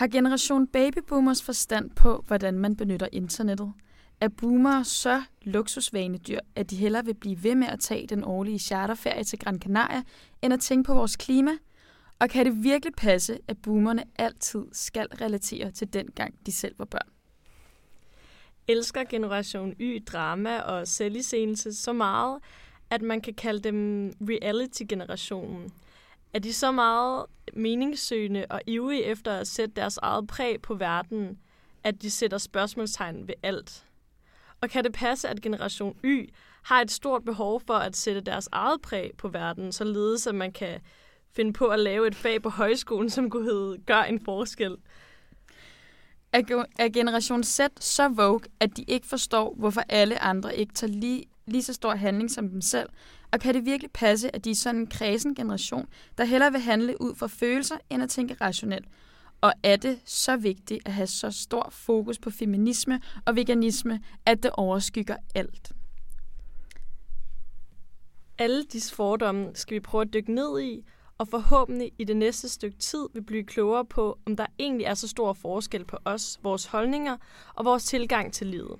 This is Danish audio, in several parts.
Har generation babyboomers forstand på, hvordan man benytter internettet? Er boomer så luksusvanedyr, at de hellere vil blive ved med at tage den årlige charterferie til Gran Canaria, end at tænke på vores klima? Og kan det virkelig passe, at boomerne altid skal relatere til den gang, de selv var børn? Elsker Generation Y drama og selviscenelse så meget, at man kan kalde dem reality-generationen. Er de så meget meningssøgende og ivrige efter at sætte deres eget præg på verden, at de sætter spørgsmålstegn ved alt? Og kan det passe, at Generation Y har et stort behov for at sætte deres eget præg på verden, således at man kan finde på at lave et fag på højskolen, som kunne hedde Gør en forskel? Er Generation Z så vogue, at de ikke forstår, hvorfor alle andre ikke tager lige, lige så stor handling som dem selv? Og kan det virkelig passe, at de er sådan en kredsen generation, der hellere vil handle ud fra følelser, end at tænke rationelt? Og er det så vigtigt at have så stor fokus på feminisme og veganisme, at det overskygger alt? Alle disse fordomme skal vi prøve at dykke ned i, og forhåbentlig i det næste stykke tid vil blive klogere på, om der egentlig er så stor forskel på os, vores holdninger og vores tilgang til livet.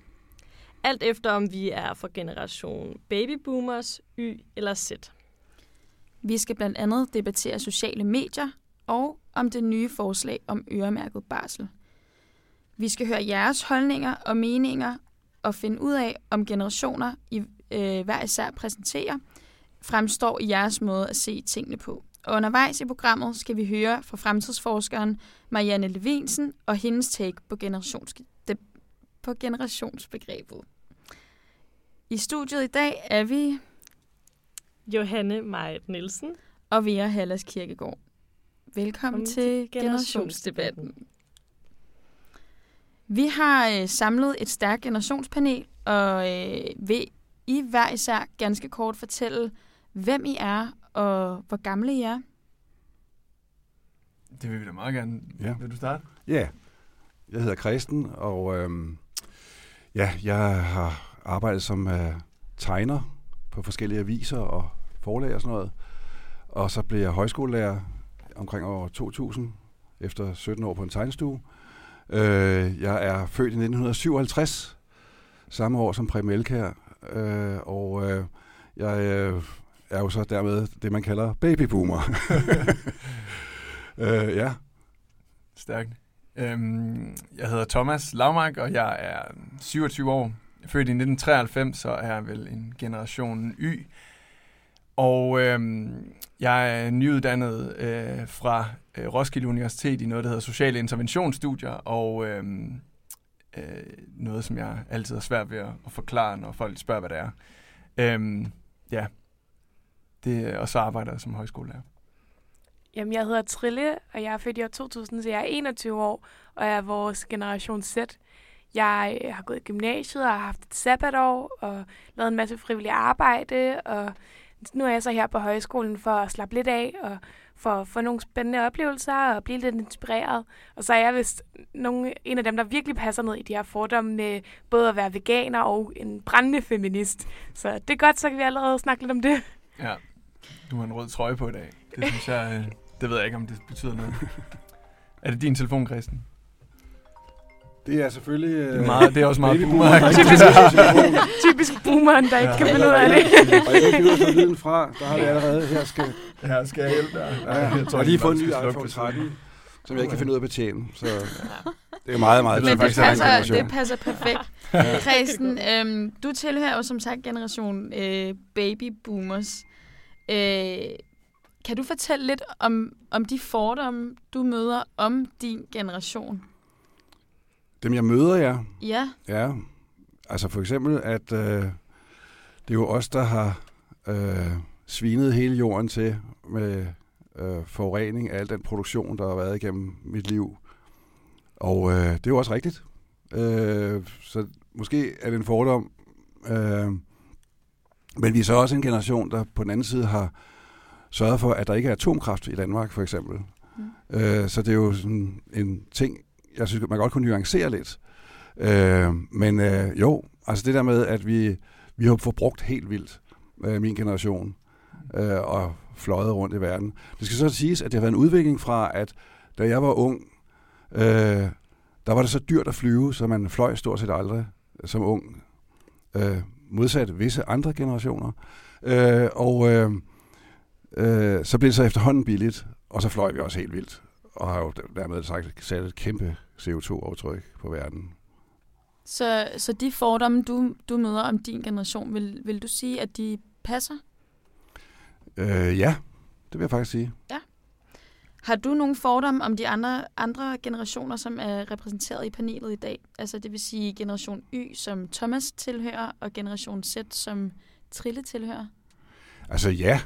Alt efter om vi er fra generation babyboomers, Y eller Z. Vi skal blandt andet debattere sociale medier og om det nye forslag om øremærket barsel. Vi skal høre jeres holdninger og meninger og finde ud af, om generationer i øh, hver især præsenterer, fremstår i jeres måde at se tingene på. Og undervejs i programmet skal vi høre fra fremtidsforskeren Marianne Levinsen og hendes take på, generationsskift på generationsbegrebet. I studiet i dag er vi Johanne Majt Nielsen og Vera Hallas Kirkegaard. Velkommen til, til generationsdebatten. Vi har øh, samlet et stærkt generationspanel, og øh, vil I hver især ganske kort fortælle, hvem I er og hvor gamle I er? Det vil vi da meget gerne. Ja. Vil du starte? Ja, jeg hedder Kristen, og øh, ja, jeg har arbejdet som øh, tegner på forskellige aviser og forlag og sådan noget. Og så blev jeg højskolelærer omkring år 2000, efter 17 år på en tegnestue. Øh, jeg er født i 1957, samme år som Præm Elkær, øh, og øh, jeg øh, er jo så dermed det, man kalder babyboomer. øh, ja. Stærkt. Øhm, jeg hedder Thomas Lavmark, og jeg er 27 år. Jeg født i 1993, så er jeg vel en generation Y. Og øhm, jeg er nyuddannet øh, fra øh, Roskilde Universitet i noget, der hedder Sociale Interventionsstudier, og øhm, øh, noget, som jeg altid har svært ved at, at forklare, når folk spørger, hvad det er. Øhm, ja, det, og så arbejder jeg som højskolelærer. Jamen, jeg hedder Trille, og jeg er født i år 2000, så jeg er 21 år, og jeg er vores generation Z. Jeg øh, har gået i gymnasiet og har haft et sabbatår og lavet en masse frivillig arbejde, og nu er jeg så her på højskolen for at slappe lidt af og for at få nogle spændende oplevelser og blive lidt inspireret. Og så er jeg vist nogle, en af dem, der virkelig passer ned i de her fordomme med både at være veganer og en brændende feminist. Så det er godt, så kan vi allerede snakke lidt om det. Ja, du har en rød trøje på i dag. Det synes jeg, øh, det ved jeg ikke, om det betyder noget. er det din telefon, Christen? Det er selvfølgelig... Det er, meget, det er også meget boomer. Typisk, typisk boomeren, der ikke ja. kan finde ud af det. og jeg kan ikke lyden fra. Der har vi allerede... Her skal, her skal jeg hjælpe dig. Ja, jeg, tror, lige fået en ny iPhone 13, som jeg ikke kan finde ud af at betjene. Så det er meget, meget... Men det, det, passer, det passer perfekt. Christen, øhm, du tilhører jo som sagt generation øh, baby boomers. Øh, kan du fortælle lidt om, om de fordomme, du møder om din generation? Dem, jeg møder, ja. Ja. Ja. Altså for eksempel, at øh, det er jo os, der har øh, svinet hele jorden til med øh, forurening af al den produktion, der har været igennem mit liv. Og øh, det er jo også rigtigt. Øh, så måske er det en fordom. Øh, men vi er så også en generation, der på den anden side har sørget for, at der ikke er atomkraft i Danmark, for eksempel. Mm. Øh, så det er jo sådan en ting, jeg synes, man godt kunne nuancere lidt. Øh, men øh, jo, altså det der med, at vi, vi har forbrugt helt vildt, øh, min generation, øh, og fløjet rundt i verden. Det skal så siges, at det har været en udvikling fra, at da jeg var ung, øh, der var det så dyrt at flyve, så man fløj stort set aldrig som ung. Øh, modsat visse andre generationer. Øh, og øh, øh, så blev det så efterhånden billigt, og så fløj vi også helt vildt. Og har jo dermed sagt sat et kæmpe CO2-aftryk på verden. Så, så de fordomme, du, du møder om din generation, vil, vil du sige, at de passer? Øh, ja, det vil jeg faktisk sige. Har du nogle fordomme om de andre, andre generationer, som er repræsenteret i panelet i dag? Altså det vil sige generation Y, som Thomas tilhører, og generation Z, som Trille tilhører? Altså ja,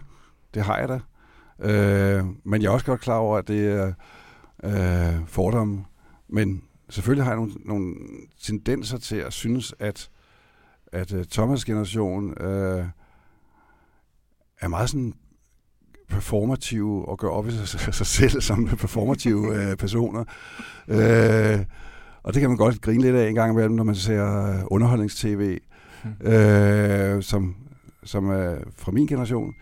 det har jeg da. Øh, men jeg er også godt klar over, at det er øh, fordomme. Men selvfølgelig har jeg nogle, nogle tendenser til at synes, at, at uh, Thomas' generation øh, er meget sådan performative og gør op i sig, sig selv som performative øh, personer. Øh, og det kan man godt grine lidt af en gang imellem, når man ser underholdningstv, øh, som, som er fra min generation.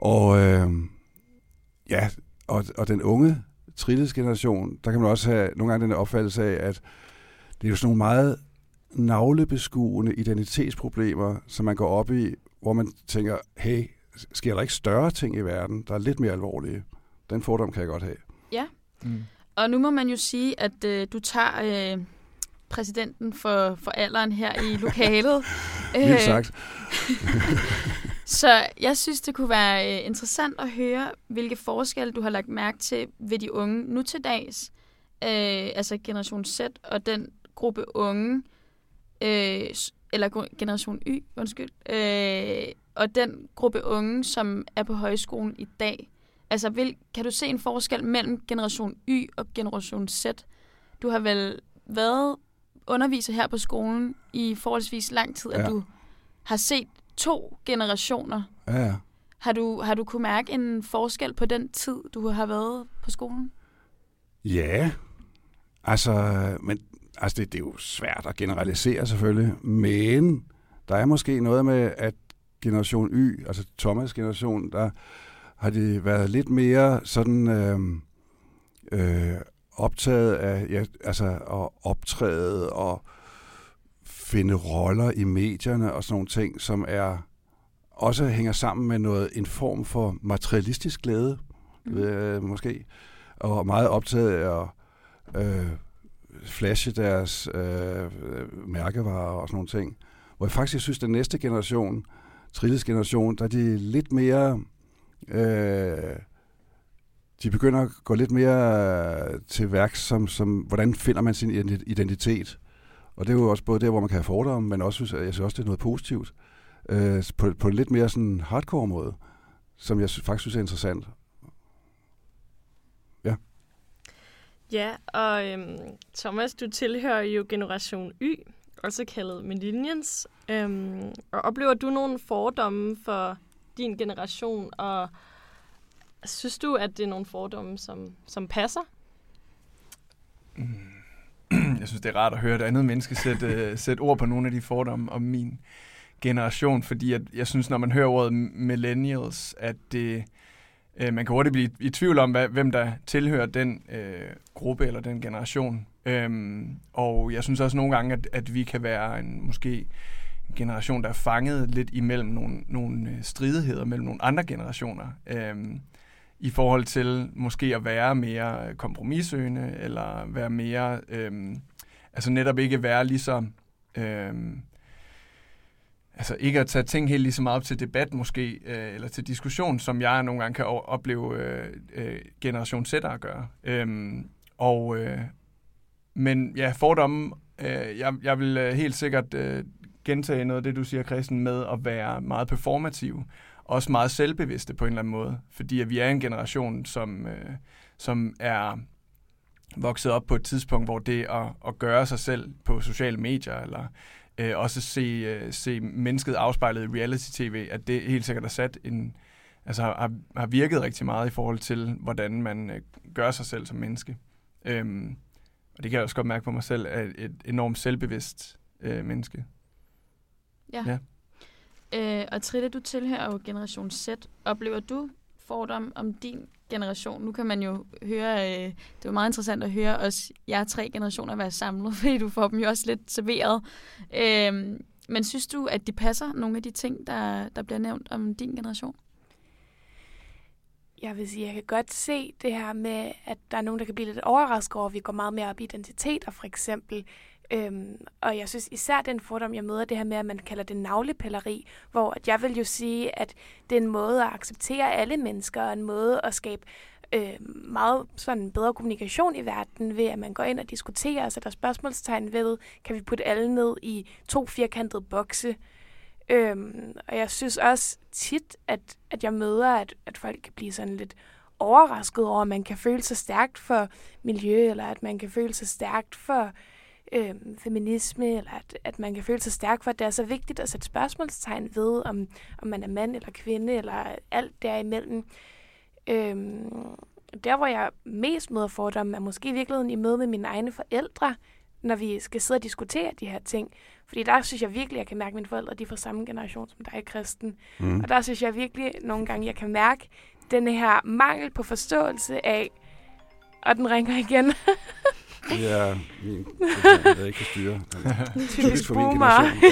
Og øh, ja, og, og den unge Trilles generation, der kan man også have nogle gange den opfattelse af, at det er jo sådan nogle meget navlebeskuende identitetsproblemer, som man går op i, hvor man tænker, hey, sker der ikke større ting i verden, der er lidt mere alvorlige? Den fordom kan jeg godt have. Ja, mm. og nu må man jo sige, at øh, du tager øh, præsidenten for, for alderen her i lokalet. Vildt sagt. Så jeg synes, det kunne være øh, interessant at høre, hvilke forskelle du har lagt mærke til ved de unge nu til dags, øh, altså generation Z og den gruppe unge, øh, eller generation Y, undskyld, øh, og den gruppe unge, som er på højskolen i dag. Altså, vil, kan du se en forskel mellem generation Y og generation Z? Du har vel været underviser her på skolen i forholdsvis lang tid, at ja. du har set to generationer. Ja, ja. Har du, har du kunne mærke en forskel på den tid, du har været på skolen? Ja, altså, men, altså det, det er jo svært at generalisere selvfølgelig, men der er måske noget med, at generation Y, altså Thomas generation, der har de været lidt mere sådan øh, øh, optaget af ja, altså at optræde og finde roller i medierne og sådan nogle ting, som er også hænger sammen med noget en form for materialistisk glæde, mm. ved, måske, og meget optaget af at øh, flashe deres øh, mærkevarer og sådan nogle ting. Hvor jeg faktisk synes, at den næste generation, Trilles generation, der er de lidt mere... Øh, de begynder at gå lidt mere til værk som, som, hvordan finder man sin identitet. Og det er jo også både der, hvor man kan have fordomme, men også, jeg synes også, det er noget positivt. Øh, på, på en lidt mere sådan hardcore måde, som jeg faktisk synes er interessant. Ja. Ja, og øhm, Thomas, du tilhører jo generation Y, også kaldet millennials. Øhm, og oplever du nogle fordomme for din generation, og synes du, at det er nogle fordomme, som, som passer? Mm jeg synes, det er rart at høre et andet menneske sætte, uh, sætte ord på nogle af de fordomme om min generation, fordi at, jeg synes, når man hører ordet millennials, at det, øh, man kan hurtigt blive i tvivl om, hvad, hvem der tilhører den øh, gruppe eller den generation. Øhm, og jeg synes også nogle gange, at, at vi kan være en måske en generation, der er fanget lidt imellem nogle, nogle øh, stridigheder mellem nogle andre generationer. Øhm, i forhold til måske at være mere øh, kompromissøgende, eller være mere, øhm, altså netop ikke være lige så, øhm, altså ikke at tage ting helt lige så meget op til debat måske, øh, eller til diskussion, som jeg nogle gange kan opleve øh, øh, generation Z at gøre. Øhm, og, øh, men ja, fordomme, øh, jeg, jeg vil øh, helt sikkert øh, gentage noget af det, du siger, Christen, med at være meget performativ også meget selvbevidste på en eller anden måde, fordi at vi er en generation, som, øh, som er vokset op på et tidspunkt, hvor det at, at gøre sig selv på sociale medier, eller øh, også se, øh, se mennesket afspejlet i reality-tv, at det helt sikkert har sat en, altså har, har virket rigtig meget i forhold til, hvordan man øh, gør sig selv som menneske. Øhm, og det kan jeg også godt mærke på mig selv, at et enormt selvbevidst øh, menneske. Ja. ja. Øh, og Trille, du tilhører jo Generation Z. Oplever du fordom om din generation. Nu kan man jo høre, øh, det var meget interessant at høre os, jer tre generationer være samlet, fordi du får dem jo også lidt serveret. Øh, men synes du, at de passer nogle af de ting, der, der bliver nævnt om din generation? Jeg vil sige, jeg kan godt se det her med, at der er nogen, der kan blive lidt overrasket over, at vi går meget mere op i identiteter, for eksempel. Øhm, og jeg synes især den fordom, jeg møder det her med, at man kalder det navlepilleri, hvor at jeg vil jo sige, at det er en måde at acceptere alle mennesker, og en måde at skabe øh, meget sådan bedre kommunikation i verden ved, at man går ind og diskuterer og sætter spørgsmålstegn ved, kan vi putte alle ned i to firkantede bokse. Øhm, og jeg synes også tit, at, at jeg møder, at, at folk kan blive sådan lidt overrasket over, at man kan føle sig stærkt for miljø, eller at man kan føle sig stærkt for øh, feminisme, eller at, at man kan føle sig stærk for, at det er så vigtigt at sætte spørgsmålstegn ved, om, om man er mand eller kvinde, eller alt derimellem. Øh, der, hvor jeg mest møder fordomme, er måske i virkeligheden i møde med mine egne forældre, når vi skal sidde og diskutere de her ting. Fordi der synes jeg virkelig, at jeg kan mærke, at mine forældre de er fra samme generation som dig, Kristen. Mm. Og der synes jeg virkelig nogle gange, jeg kan mærke den her mangel på forståelse af, og den ringer igen. Det er min jeg ikke kan styre. Typisk for min generation.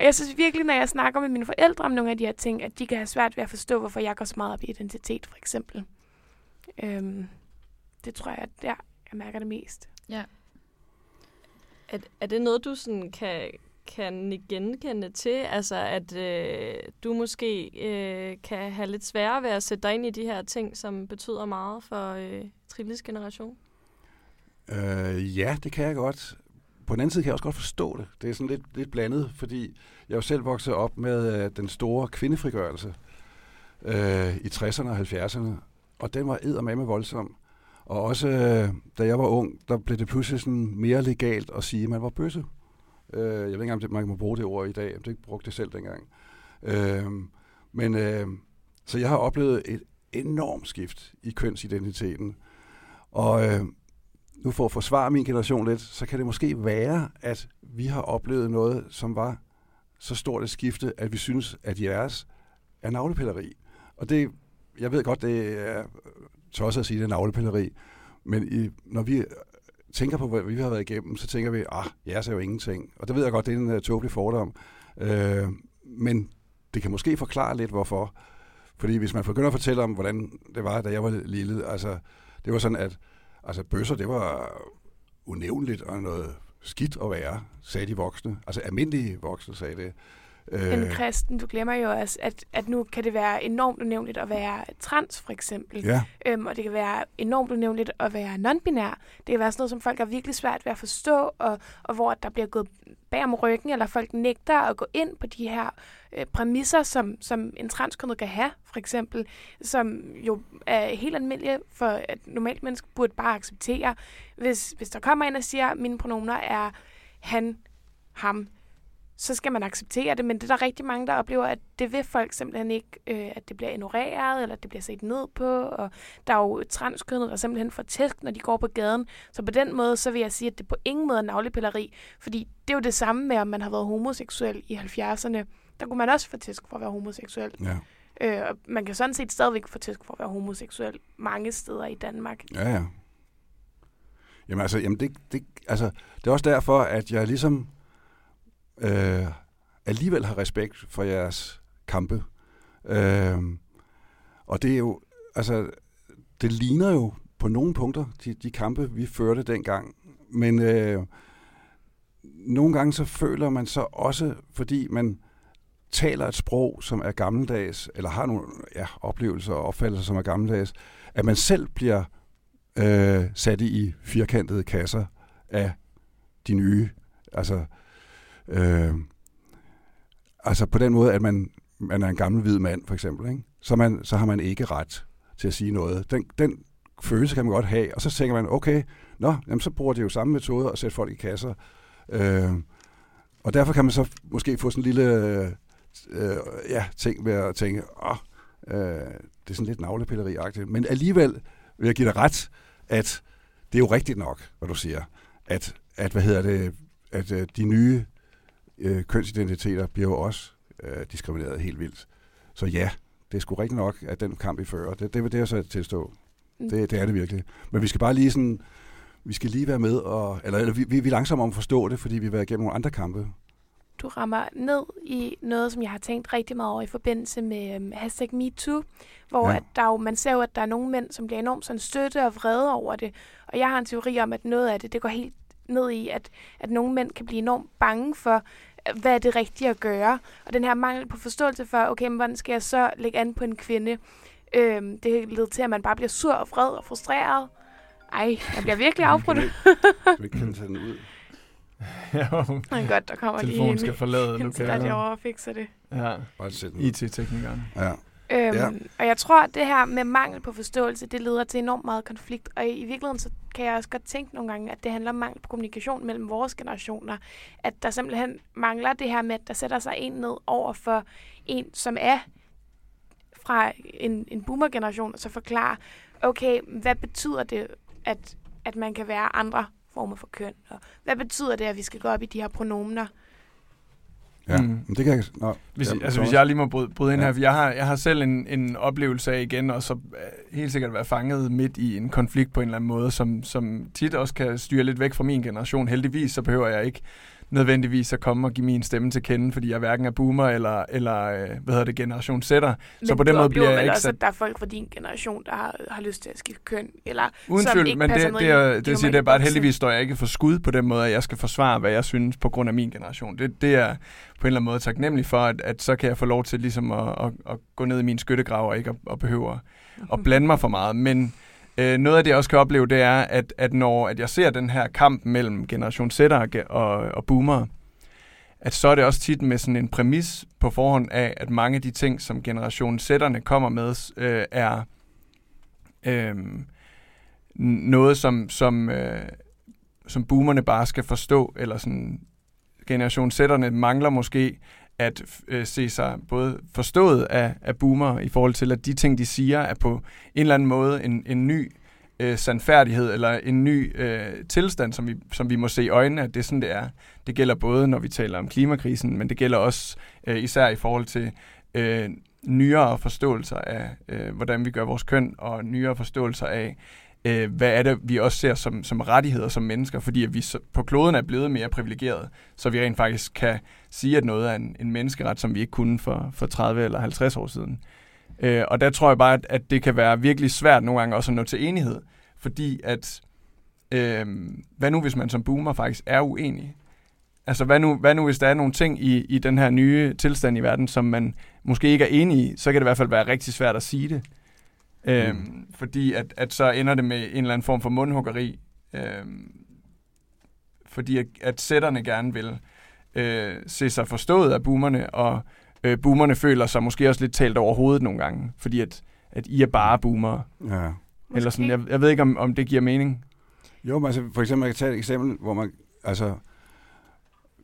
jeg synes virkelig, når jeg snakker med mine forældre om nogle af de her ting, at de kan have svært ved at forstå, hvorfor jeg går så meget op i identitet, for eksempel. Øhm, det tror jeg, at ja, jeg mærker det mest. Ja. Er, er det noget, du sådan kan, kan genkende til? Altså, at øh, du måske øh, kan have lidt sværere ved at sætte dig ind i de her ting, som betyder meget for øh, Trilles generation? Øh, ja, det kan jeg godt. På den anden side kan jeg også godt forstå det. Det er sådan lidt, lidt blandet, fordi jeg jo selv voksede op med øh, den store kvindefrigørelse øh, i 60'erne og 70'erne, og den var med voldsom. Og også øh, da jeg var ung, der blev det pludselig sådan mere legalt at sige, at man var bøsse. Øh, jeg ved ikke engang, om man må bruge det ord i dag. Det brugte det selv dengang. Øh, men øh, så jeg har oplevet et enormt skift i kønsidentiteten. Og øh, nu for at forsvare min generation lidt, så kan det måske være, at vi har oplevet noget, som var så stort et skifte, at vi synes, at jeres er navlepilleri. Og det, jeg ved godt, det er tosset at sige, det er navlepilleri, men i, når vi tænker på, hvad vi har været igennem, så tænker vi, ah, jeres er jo ingenting. Og det ved jeg godt, det er en uh, tåbelig fordom. Øh, men det kan måske forklare lidt, hvorfor. Fordi hvis man begynder at fortælle om, hvordan det var, da jeg var lille, altså, det var sådan, at Altså bøsser, det var unævnligt og noget skidt at være, sagde de voksne. Altså almindelige voksne sagde det. Men øh, Kristen, du glemmer jo også, at, at nu kan det være enormt unævnligt at være trans, for eksempel. Ja. Øhm, og det kan være enormt unævnligt at være non-binær. Det kan være sådan noget, som folk har virkelig svært ved at forstå, og, og hvor der bliver gået bag om ryggen, eller folk nægter at gå ind på de her øh, præmisser, som, som en transkønnet kan have, for eksempel, som jo er helt almindelige for at normalt menneske burde bare acceptere. Hvis, hvis der kommer ind og siger, at mine pronomer er han, ham, så skal man acceptere det, men det er der rigtig mange, der oplever, at det vil folk simpelthen ikke, øh, at det bliver ignoreret, eller at det bliver set ned på, og der er jo transkønnede, der simpelthen får tæsk, når de går på gaden. Så på den måde, så vil jeg sige, at det på ingen måde er navlepilleri, fordi det er jo det samme med, om man har været homoseksuel i 70'erne. Der kunne man også få tæsk for at være homoseksuel. Ja. Øh, og man kan sådan set stadigvæk få tæsk for at være homoseksuel mange steder i Danmark. Ja, ja. Jamen altså, jamen det, det, altså, det er også derfor, at jeg ligesom øh, alligevel har respekt for jeres kampe. Øh, og det er jo, altså, det ligner jo på nogle punkter de, de kampe, vi førte dengang. Men øh, nogle gange så føler man så også, fordi man taler et sprog, som er gammeldags, eller har nogle ja, oplevelser og opfattelser, som er gammeldags, at man selv bliver øh, sat i firkantede kasser af de nye. Altså, Øh, altså på den måde, at man, man er en gammel hvid mand, for eksempel, ikke? Så, man, så har man ikke ret til at sige noget. Den, den følelse kan man godt have, og så tænker man, okay, nå, jamen, så bruger de jo samme metode at sætte folk i kasser. Øh, og derfor kan man så måske få sådan en lille øh, ja, ting ved at tænke, åh, øh, det er sådan lidt navlepilleri-agtigt. Men alligevel vil jeg give dig ret, at det er jo rigtigt nok, hvad du siger. At, at hvad hedder det, at øh, de nye øh, kønsidentiteter bliver jo også øh, diskrimineret helt vildt. Så ja, det er sgu rigtigt nok, at den kamp, vi fører, det, det det jeg så tilstå. Mm. Det, det er det virkelig. Men vi skal bare lige sådan, vi skal lige være med, og, eller, eller vi, vi, er langsomme om at forstå det, fordi vi har været igennem nogle andre kampe. Du rammer ned i noget, som jeg har tænkt rigtig meget over i forbindelse med um, hashtag MeToo, hvor Ja. at der jo, man ser jo, at der er nogle mænd, som bliver enormt sådan støtte og vrede over det. Og jeg har en teori om, at noget af det, det går helt ned i, at, at nogle mænd kan blive enormt bange for, hvad er det rigtige at gøre. Og den her mangel på forståelse for, okay, men hvordan skal jeg så lægge an på en kvinde? Øhm, det leder til, at man bare bliver sur og vred og frustreret. Ej, jeg bliver virkelig afbrudt. Kan vi ikke- kan tage den ud? ja, Det er godt, der kommer lige telefonen en, skal forlade lokalet. over og fikser det. Ja. IT-teknikeren. Ja. Øhm, Ja. Og jeg tror, at det her med mangel på forståelse, det leder til enormt meget konflikt. Og i, i virkeligheden, så kan jeg også godt tænke nogle gange, at det handler om mangel på kommunikation mellem vores generationer. At der simpelthen mangler det her med, at der sætter sig en ned over for en, som er fra en, en boomer-generation, og så forklare, okay, hvad betyder det, at, at man kan være andre former for køn? Og hvad betyder det, at vi skal gå op i de her pronomener? Ja, Mm. mm. det kan jeg... Nå, Hvis, ja, altså, hvis jeg lige må bryde, bryde ind Ja. her, for jeg har, jeg har selv en, en oplevelse af igen, og så øh, helt sikkert være fanget midt i en konflikt på en eller anden måde, som, som tit også kan styre lidt væk fra min generation. Heldigvis så behøver jeg ikke nødvendigvis at komme og give min stemme til kende, fordi jeg hverken er boomer eller, eller øh, hvad hedder det, generation sætter. Så på den måde bliver jeg ikke også, at der er folk fra din generation, der har, har lyst til at skifte køn, eller Uden som tvivl, ikke men det, det, i er, de det, det, siger, det er bare, at heldigvis står jeg ikke for skud på den måde, at jeg skal forsvare, hvad jeg synes på grund af min generation. Det, det er på en eller anden måde taknemmelig for, at, at så kan jeg få lov til ligesom at, at, at gå ned i min skyttegrav og ikke at, at behøve at blande mig for meget. Men øh, noget af det, jeg også kan opleve, det er, at, at når at jeg ser den her kamp mellem generation Z'er og, og, og boomer, at så er det også tit med sådan en præmis på forhånd af, at mange af de ting, som generation Z'erne kommer med, øh, er øh, noget, som, som, øh, som boomerne bare skal forstå, eller sådan generation Z'erne mangler måske at øh, se sig både forstået af, af boomer i forhold til, at de ting, de siger, er på en eller anden måde en, en ny øh, sandfærdighed eller en ny øh, tilstand, som vi, som vi må se i øjnene, at det er sådan, det er. Det gælder både, når vi taler om klimakrisen, men det gælder også øh, især i forhold til øh, nyere forståelser af, øh, hvordan vi gør vores køn, og nyere forståelser af, øh, hvad er det, vi også ser som, som rettigheder som mennesker, fordi at vi på kloden er blevet mere privilegeret, så vi rent faktisk kan sige, at noget er en, en menneskeret, som vi ikke kunne for, for 30 eller 50 år siden. Øh, og der tror jeg bare, at, at det kan være virkelig svært nogle gange også at nå til enighed, fordi at, øh, hvad nu hvis man som boomer faktisk er uenig? Altså, hvad nu, hvad nu hvis der er nogle ting i, i den her nye tilstand i verden, som man måske ikke er enig i, så kan det i hvert fald være rigtig svært at sige det. Øhm, Mm. Fordi at, at så ender det med en eller anden form for mundhuggeri. Øhm, fordi at, at sætterne gerne vil øh, se sig forstået af boomerne, og øh, boomerne føler sig måske også lidt talt over hovedet nogle gange, fordi at, at I er bare boomere. Ja. Eller sådan, jeg, jeg ved ikke, om, om det giver mening. Jo, men altså, for eksempel, jeg kan tage et eksempel, hvor man, altså,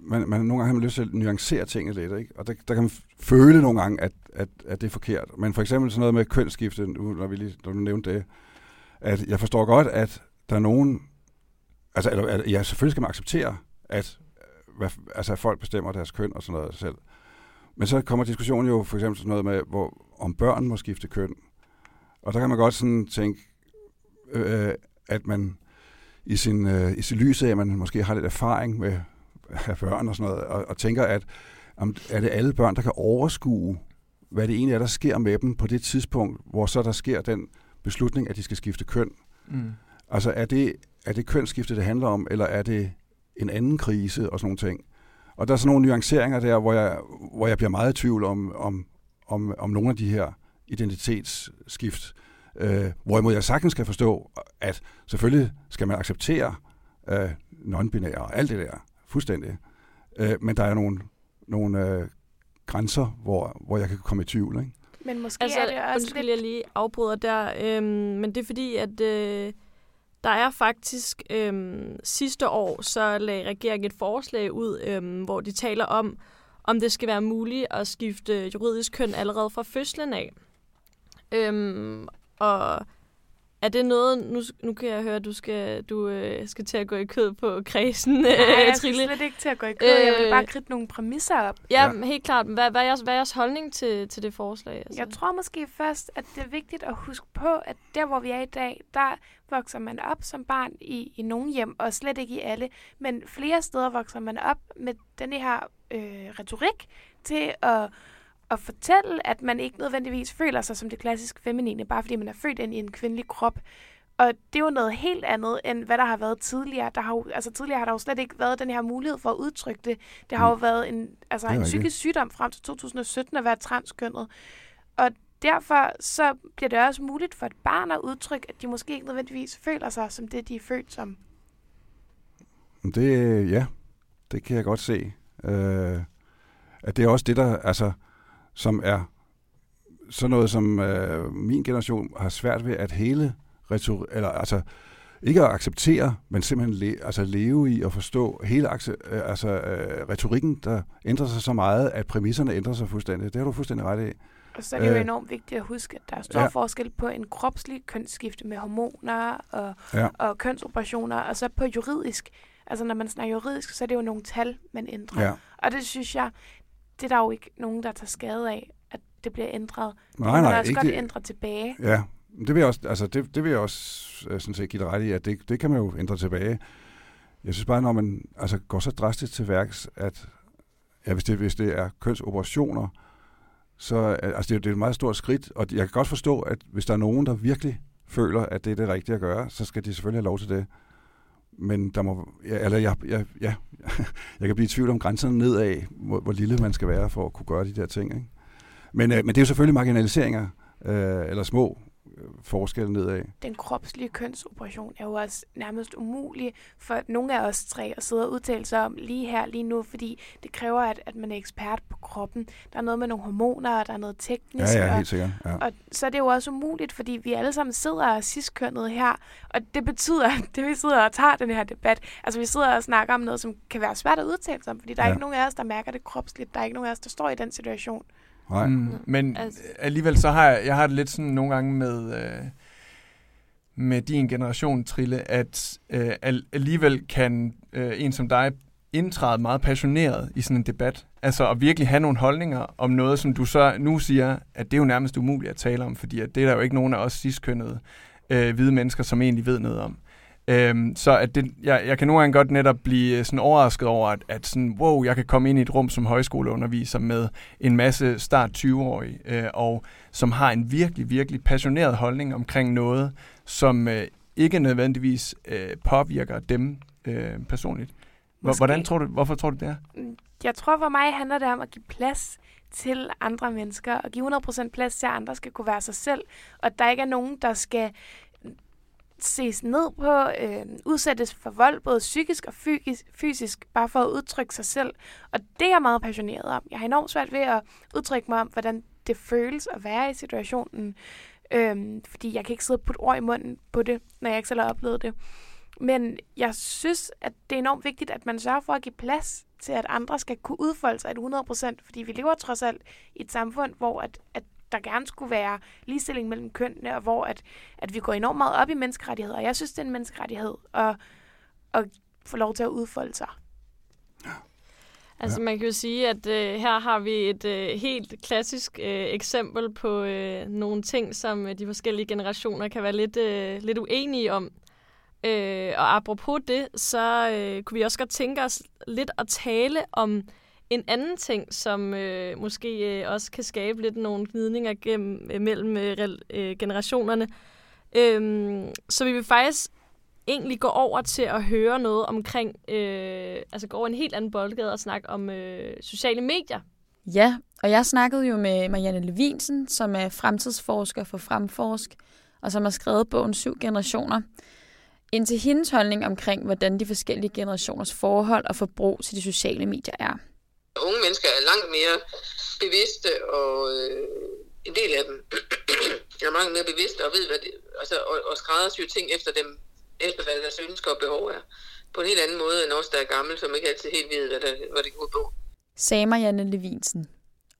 man, man nogle gange har man lyst til at nuancere tingene lidt, ikke? Og der, der kan man føle nogle gange, at, at, at det er forkert. Men for eksempel sådan noget med kønsskifte, nu, når, vi lige, når du nævnte det, at jeg forstår godt, at der er nogen, altså, eller, at, ja, selvfølgelig skal man acceptere, at, hvad, altså, at folk bestemmer deres køn og sådan noget selv. Men så kommer diskussionen jo for eksempel sådan noget med, hvor, om børn må skifte køn. Og der kan man godt sådan tænke, øh, at man i sin, øh, i sin lys af, at man måske har lidt erfaring med at børn og sådan noget, og, og tænker, at om, er det alle børn, der kan overskue, hvad det egentlig er, der sker med dem på det tidspunkt, hvor så der sker den beslutning, at de skal skifte køn. Mm. Altså er det, er det kønsskifte, det handler om, eller er det en anden krise og sådan nogle ting? Og der er sådan nogle nuanceringer der, hvor jeg, hvor jeg bliver meget i tvivl om, om, om, om nogle af de her identitetsskift. Øh, hvorimod jeg sagtens skal forstå, at selvfølgelig skal man acceptere øh, non-binære og alt det der, fuldstændig. Øh, men der er nogle, nogle øh, grænser, hvor, hvor jeg kan komme i tvivl. Ikke? Men måske Altså, er det også undskyld, lidt... jeg lige afbryder der, øhm, men det er fordi, at øh, der er faktisk øhm, sidste år, så lagde regeringen et forslag ud, øhm, hvor de taler om, om det skal være muligt at skifte juridisk køn allerede fra fødslen af. Øhm, og er det noget, nu, nu kan jeg høre, at du skal, du, øh, skal til at gå i kød på kredsen, Nej, jeg skal slet ikke til at gå i kød. Jeg vil Øh, bare kridte nogle præmisser op. Ja, Ja. helt klart. Hvad, hvad, er jeres, hvad er jeres holdning til, til det forslag? Altså? Jeg tror måske først, at det er vigtigt at huske på, at der, hvor vi er i dag, der vokser man op som barn i, i nogle hjem, og slet ikke i alle. Men flere steder vokser man op med den her øh, retorik til at, at fortælle, at man ikke nødvendigvis føler sig som det klassisk feminine, bare fordi man er født ind i en kvindelig krop. Og det er jo noget helt andet, end hvad der har været tidligere. Der har jo, altså tidligere har der jo slet ikke været den her mulighed for at udtrykke det. Det har jo været en, altså en psykisk sygdom frem til 2017 at være transkønnet. Og derfor så bliver det også muligt for et barn at udtrykke, at de måske ikke nødvendigvis føler sig som det, de er født som. Det, ja, det kan jeg godt se. Øh, at det er også det, der, altså, som er sådan noget, som øh, min generation har svært ved at hele retor- eller altså ikke at acceptere, men simpelthen le- altså leve i og forstå hele øh, altså, øh, retorikken, der ændrer sig så meget, at præmisserne ændrer sig fuldstændig. Det har du fuldstændig ret i. Og så er det jo Øh. enormt vigtigt at huske, at der er stor Ja. forskel på en kropslig kønsskifte med hormoner og, Ja. og kønsoperationer, og så på juridisk. Altså når man snakker juridisk, så er det jo nogle tal, man ændrer. Ja. Og det synes jeg, det er der jo ikke nogen, der tager skade af, at det bliver ændret. Nej, man nej, kan også ikke godt det. ændre tilbage. Ja, det vil jeg også, altså det, det vil jeg også øh, sådan set give dig ret i, at det, det kan man jo ændre tilbage. Jeg synes bare, når man altså, går så drastisk til værks, at ja, hvis, det, hvis det er kønsoperationer, så øh, altså, det, er jo- det er et meget stort skridt, og jeg kan godt forstå, at hvis der er nogen, der virkelig føler, at det er det rigtige at gøre, så skal de selvfølgelig have lov til det. Men der må, ja, eller jeg, jeg, ja, jeg kan blive i tvivl om grænserne nedad, hvor, hvor lille man skal være for at kunne gøre de der ting. Ikke? Men, øh, men det er jo selvfølgelig marginaliseringer, øh, eller små forskelle nedad. Den kropslige kønsoperation er jo også nærmest umulig for nogle af os tre at sidde og udtale sig om lige her, lige nu, fordi det kræver, at, at man er ekspert på kroppen. Der er noget med nogle hormoner, og der er noget Ja, teknisk. ja, og, helt sikkert. Ja. Og så er det jo også umuligt, fordi vi alle sammen sidder og er ciskønnet her, og det betyder, at det vi sidder og tager den her debat, altså vi sidder og snakker om noget, som kan være svært at udtale sig om, fordi der er Ja. ikke nogen af os, der mærker det kropsligt, der er ikke nogen af os, der står i den situation. Nej. Mm, men Altså- alligevel så har jeg, jeg har det lidt sådan nogle gange med, øh, med din generation, Trille, at øh, al- alligevel kan øh, en som dig indtræde meget passioneret i sådan en debat. Altså at virkelig have nogle holdninger om noget, som du så nu siger, at det er jo nærmest umuligt at tale om, fordi at det er der jo ikke nogen af os sidstkønnede øh, hvide mennesker, som egentlig ved noget om. Øhm, så at det, jeg, jeg kan nogle gange godt netop blive sådan overrasket over, at, at sådan, wow, jeg kan komme ind i et rum som højskoleunderviser med en masse start 20-årige, øh, og som har en virkelig, virkelig passioneret holdning omkring noget, som øh, ikke nødvendigvis øh, påvirker dem øh, personligt. Måske. Hvordan tror du, hvorfor tror du det er? Jeg tror for mig handler det om at give plads til andre mennesker, og give 100% plads til, at andre skal kunne være sig selv, og at der ikke er nogen, der skal ses ned på, øh, udsættes for vold, både psykisk og fysisk, fysisk, bare for at udtrykke sig selv. Og det er jeg meget passioneret om. Jeg har enormt svært ved at udtrykke mig om, hvordan det føles at være i situationen, øh, fordi jeg kan ikke sidde og putte ord i munden på det, når jeg ikke selv har oplevet det. Men jeg synes, at det er enormt vigtigt, at man sørger for at give plads til, at andre skal kunne udfolde sig et 100%, fordi vi lever trods alt i et samfund, hvor at, at der gerne skulle være ligestilling mellem kønnene, og hvor at, at vi går enormt meget op i menneskerettigheder. Og jeg synes, det er en menneskerettighed at, at få lov til at udfolde sig. Altså man kan jo sige, at øh, her har vi et øh, helt klassisk øh, eksempel på øh, nogle ting, som øh, de forskellige generationer kan være lidt, øh, lidt uenige om. Øh, og apropos det, så øh, kunne vi også godt tænke os lidt at tale om en anden ting, som øh, måske øh, også kan skabe lidt nogle gnidninger gennem, øh, mellem øh, øh generationerne. Øh, så vi vil faktisk egentlig gå over til at høre noget omkring, øh, altså gå over en helt anden boldgade og snakke om øh, sociale medier. Ja, og jeg snakkede jo med Marianne Levinsen, som er fremtidsforsker for Fremforsk, og som har skrevet bogen Syv Generationer. Indtil hendes holdning omkring, hvordan de forskellige generationers forhold og forbrug til de sociale medier er. Unge mennesker er langt mere bevidste, og øh, en del af dem er langt mere bevidste og ved, hvad de, altså, og, og skræddersyr ting efter dem, efter hvad deres ønsker og behov er. På en helt anden måde end os, der er gamle, som ikke altid helt ved, hvad, der, hvad det går på. Sagde Marianne Levinsen.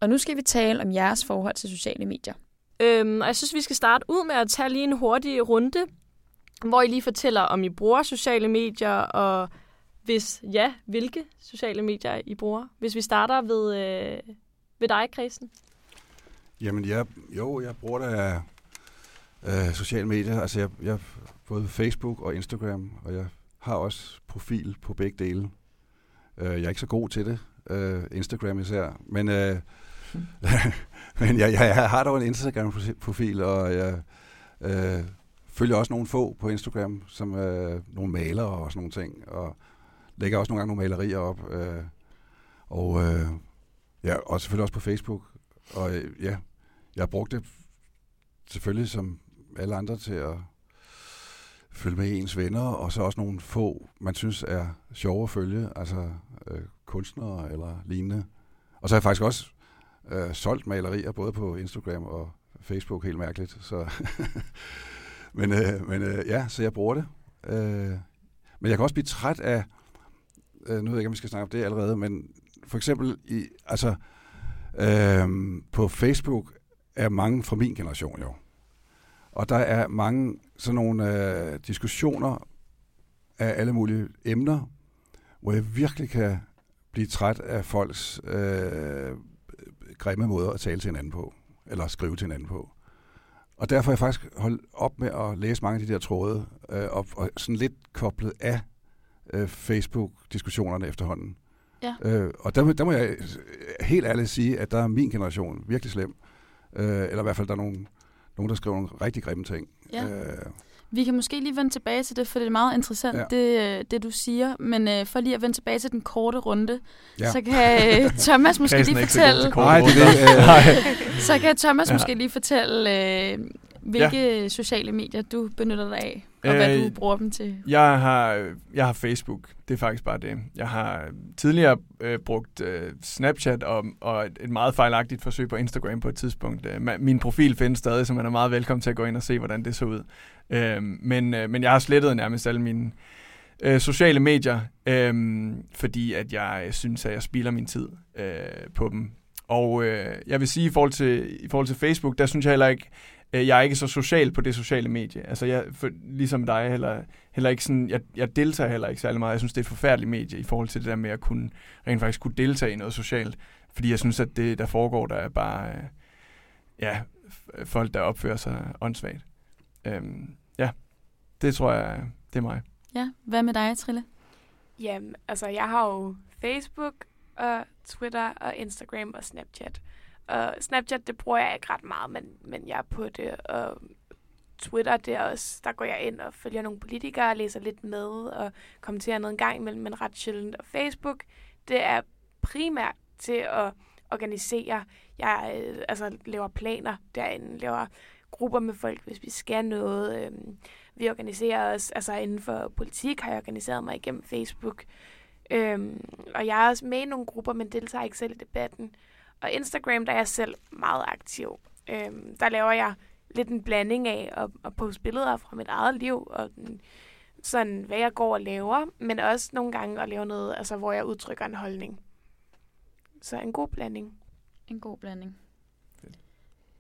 Og nu skal vi tale om jeres forhold til sociale medier. Øhm, og jeg synes, vi skal starte ud med at tage lige en hurtig runde, hvor I lige fortæller, om I bruger sociale medier, og hvis ja, hvilke sociale medier I bruger. Hvis vi starter ved, øh, ved dig, Christen. Jamen, jeg, jo, jeg bruger da øh, sociale medier. Altså, jeg, jeg både Facebook og Instagram, og jeg har også profil på begge dele. Øh, jeg er ikke så god til det, øh, Instagram især, men, øh, men jeg, jeg, jeg har dog en Instagram-profil, og jeg øh, følger også nogle få på Instagram, som øh, nogle malere og sådan nogle ting, og lægger også nogle gange nogle malerier op. Øh, og, øh, ja, og selvfølgelig også på Facebook. Og øh, ja, jeg har brugt det selvfølgelig som alle andre til at følge med ens venner, og så også nogle få, man synes er sjove at følge, altså øh, kunstnere eller lignende. Og så har jeg faktisk også øh, solgt malerier, både på Instagram og Facebook, helt mærkeligt. Så men øh, men øh, ja, så jeg bruger det. Øh, men jeg kan også blive træt af, øh, nu ved jeg ikke, om vi skal snakke om det allerede, men for eksempel, i, altså, øh, på Facebook er mange fra min generation jo. Og der er mange sådan nogle øh, diskussioner af alle mulige emner, hvor jeg virkelig kan blive træt af folks øh, grimme måder at tale til hinanden på, eller skrive til hinanden på. Og derfor har jeg faktisk holdt op med at læse mange af de der tråde, øh, og, og sådan lidt koblet af øh, Facebook-diskussionerne efterhånden. Ja. Øh, og der, der må jeg helt ærligt sige, at der er min generation virkelig slem. Øh, eller i hvert fald, der er nogen, nogen der skriver nogle rigtig grimme ting. Ja. Øh, Vi kan måske lige vende tilbage til det, for det er meget interessant, Ja. det, det du siger. Men øh, for lige at vende tilbage til den korte runde, Ja. så kan øh, Thomas måske lige fortælle, Nej, det er det. Øh, så kan Thomas ja. måske lige fortælle, øh, hvilke ja. sociale medier du benytter dig af, og øh, hvad Øh, du bruger dem til. Jeg har, jeg har Facebook. Det er faktisk bare det. Jeg har tidligere øh, brugt øh, Snapchat og, og et, et meget fejlagtigt forsøg på Instagram på et tidspunkt. Øh, min profil findes stadig, så man er meget velkommen til at gå ind og se, hvordan det så ud. Øh, men, øh, men jeg har slettet nærmest alle mine øh, sociale medier, øh, fordi at jeg øh, synes, at jeg spilder min tid øh, på dem. Og øh, jeg vil sige, i forhold, til, i forhold til Facebook, der synes jeg heller ikke, øh, jeg er ikke så social på det sociale medie. Altså jeg, for, ligesom dig, heller, heller ikke sådan, jeg, jeg deltager heller ikke særlig meget. Jeg synes, det er et forfærdeligt medie i forhold til det der med at kunne, rent faktisk kunne deltage i noget socialt. Fordi jeg synes, at det, der foregår, der er bare, øh, ja, folk, der opfører sig åndssvagt. Øhm, ja, det tror jeg, det er mig. Ja, hvad med dig, Trille? Jamen, altså, jeg har jo Facebook og Twitter og Instagram og Snapchat. Og Snapchat, det bruger jeg ikke ret meget, men, men jeg er på det. Og Twitter, det er også, der går jeg ind og følger nogle politikere læser lidt med og kommenterer noget en gang imellem, men ret sjældent. Og Facebook, det er primært til at organisere. Jeg øh, altså, laver planer derinde, laver grupper med folk, hvis vi skal noget. Øh, vi organiserer os, altså inden for politik har jeg organiseret mig igennem Facebook. Øh, og jeg er også med i nogle grupper, men deltager ikke selv i debatten. Og Instagram, der er jeg selv meget aktiv. Øhm, der laver jeg lidt en blanding af at, at poste billeder fra mit eget liv, og den- sådan, hvad jeg går og laver, men også nogle gange at lave noget, altså, hvor jeg udtrykker en holdning. Så en god blanding. En god blanding.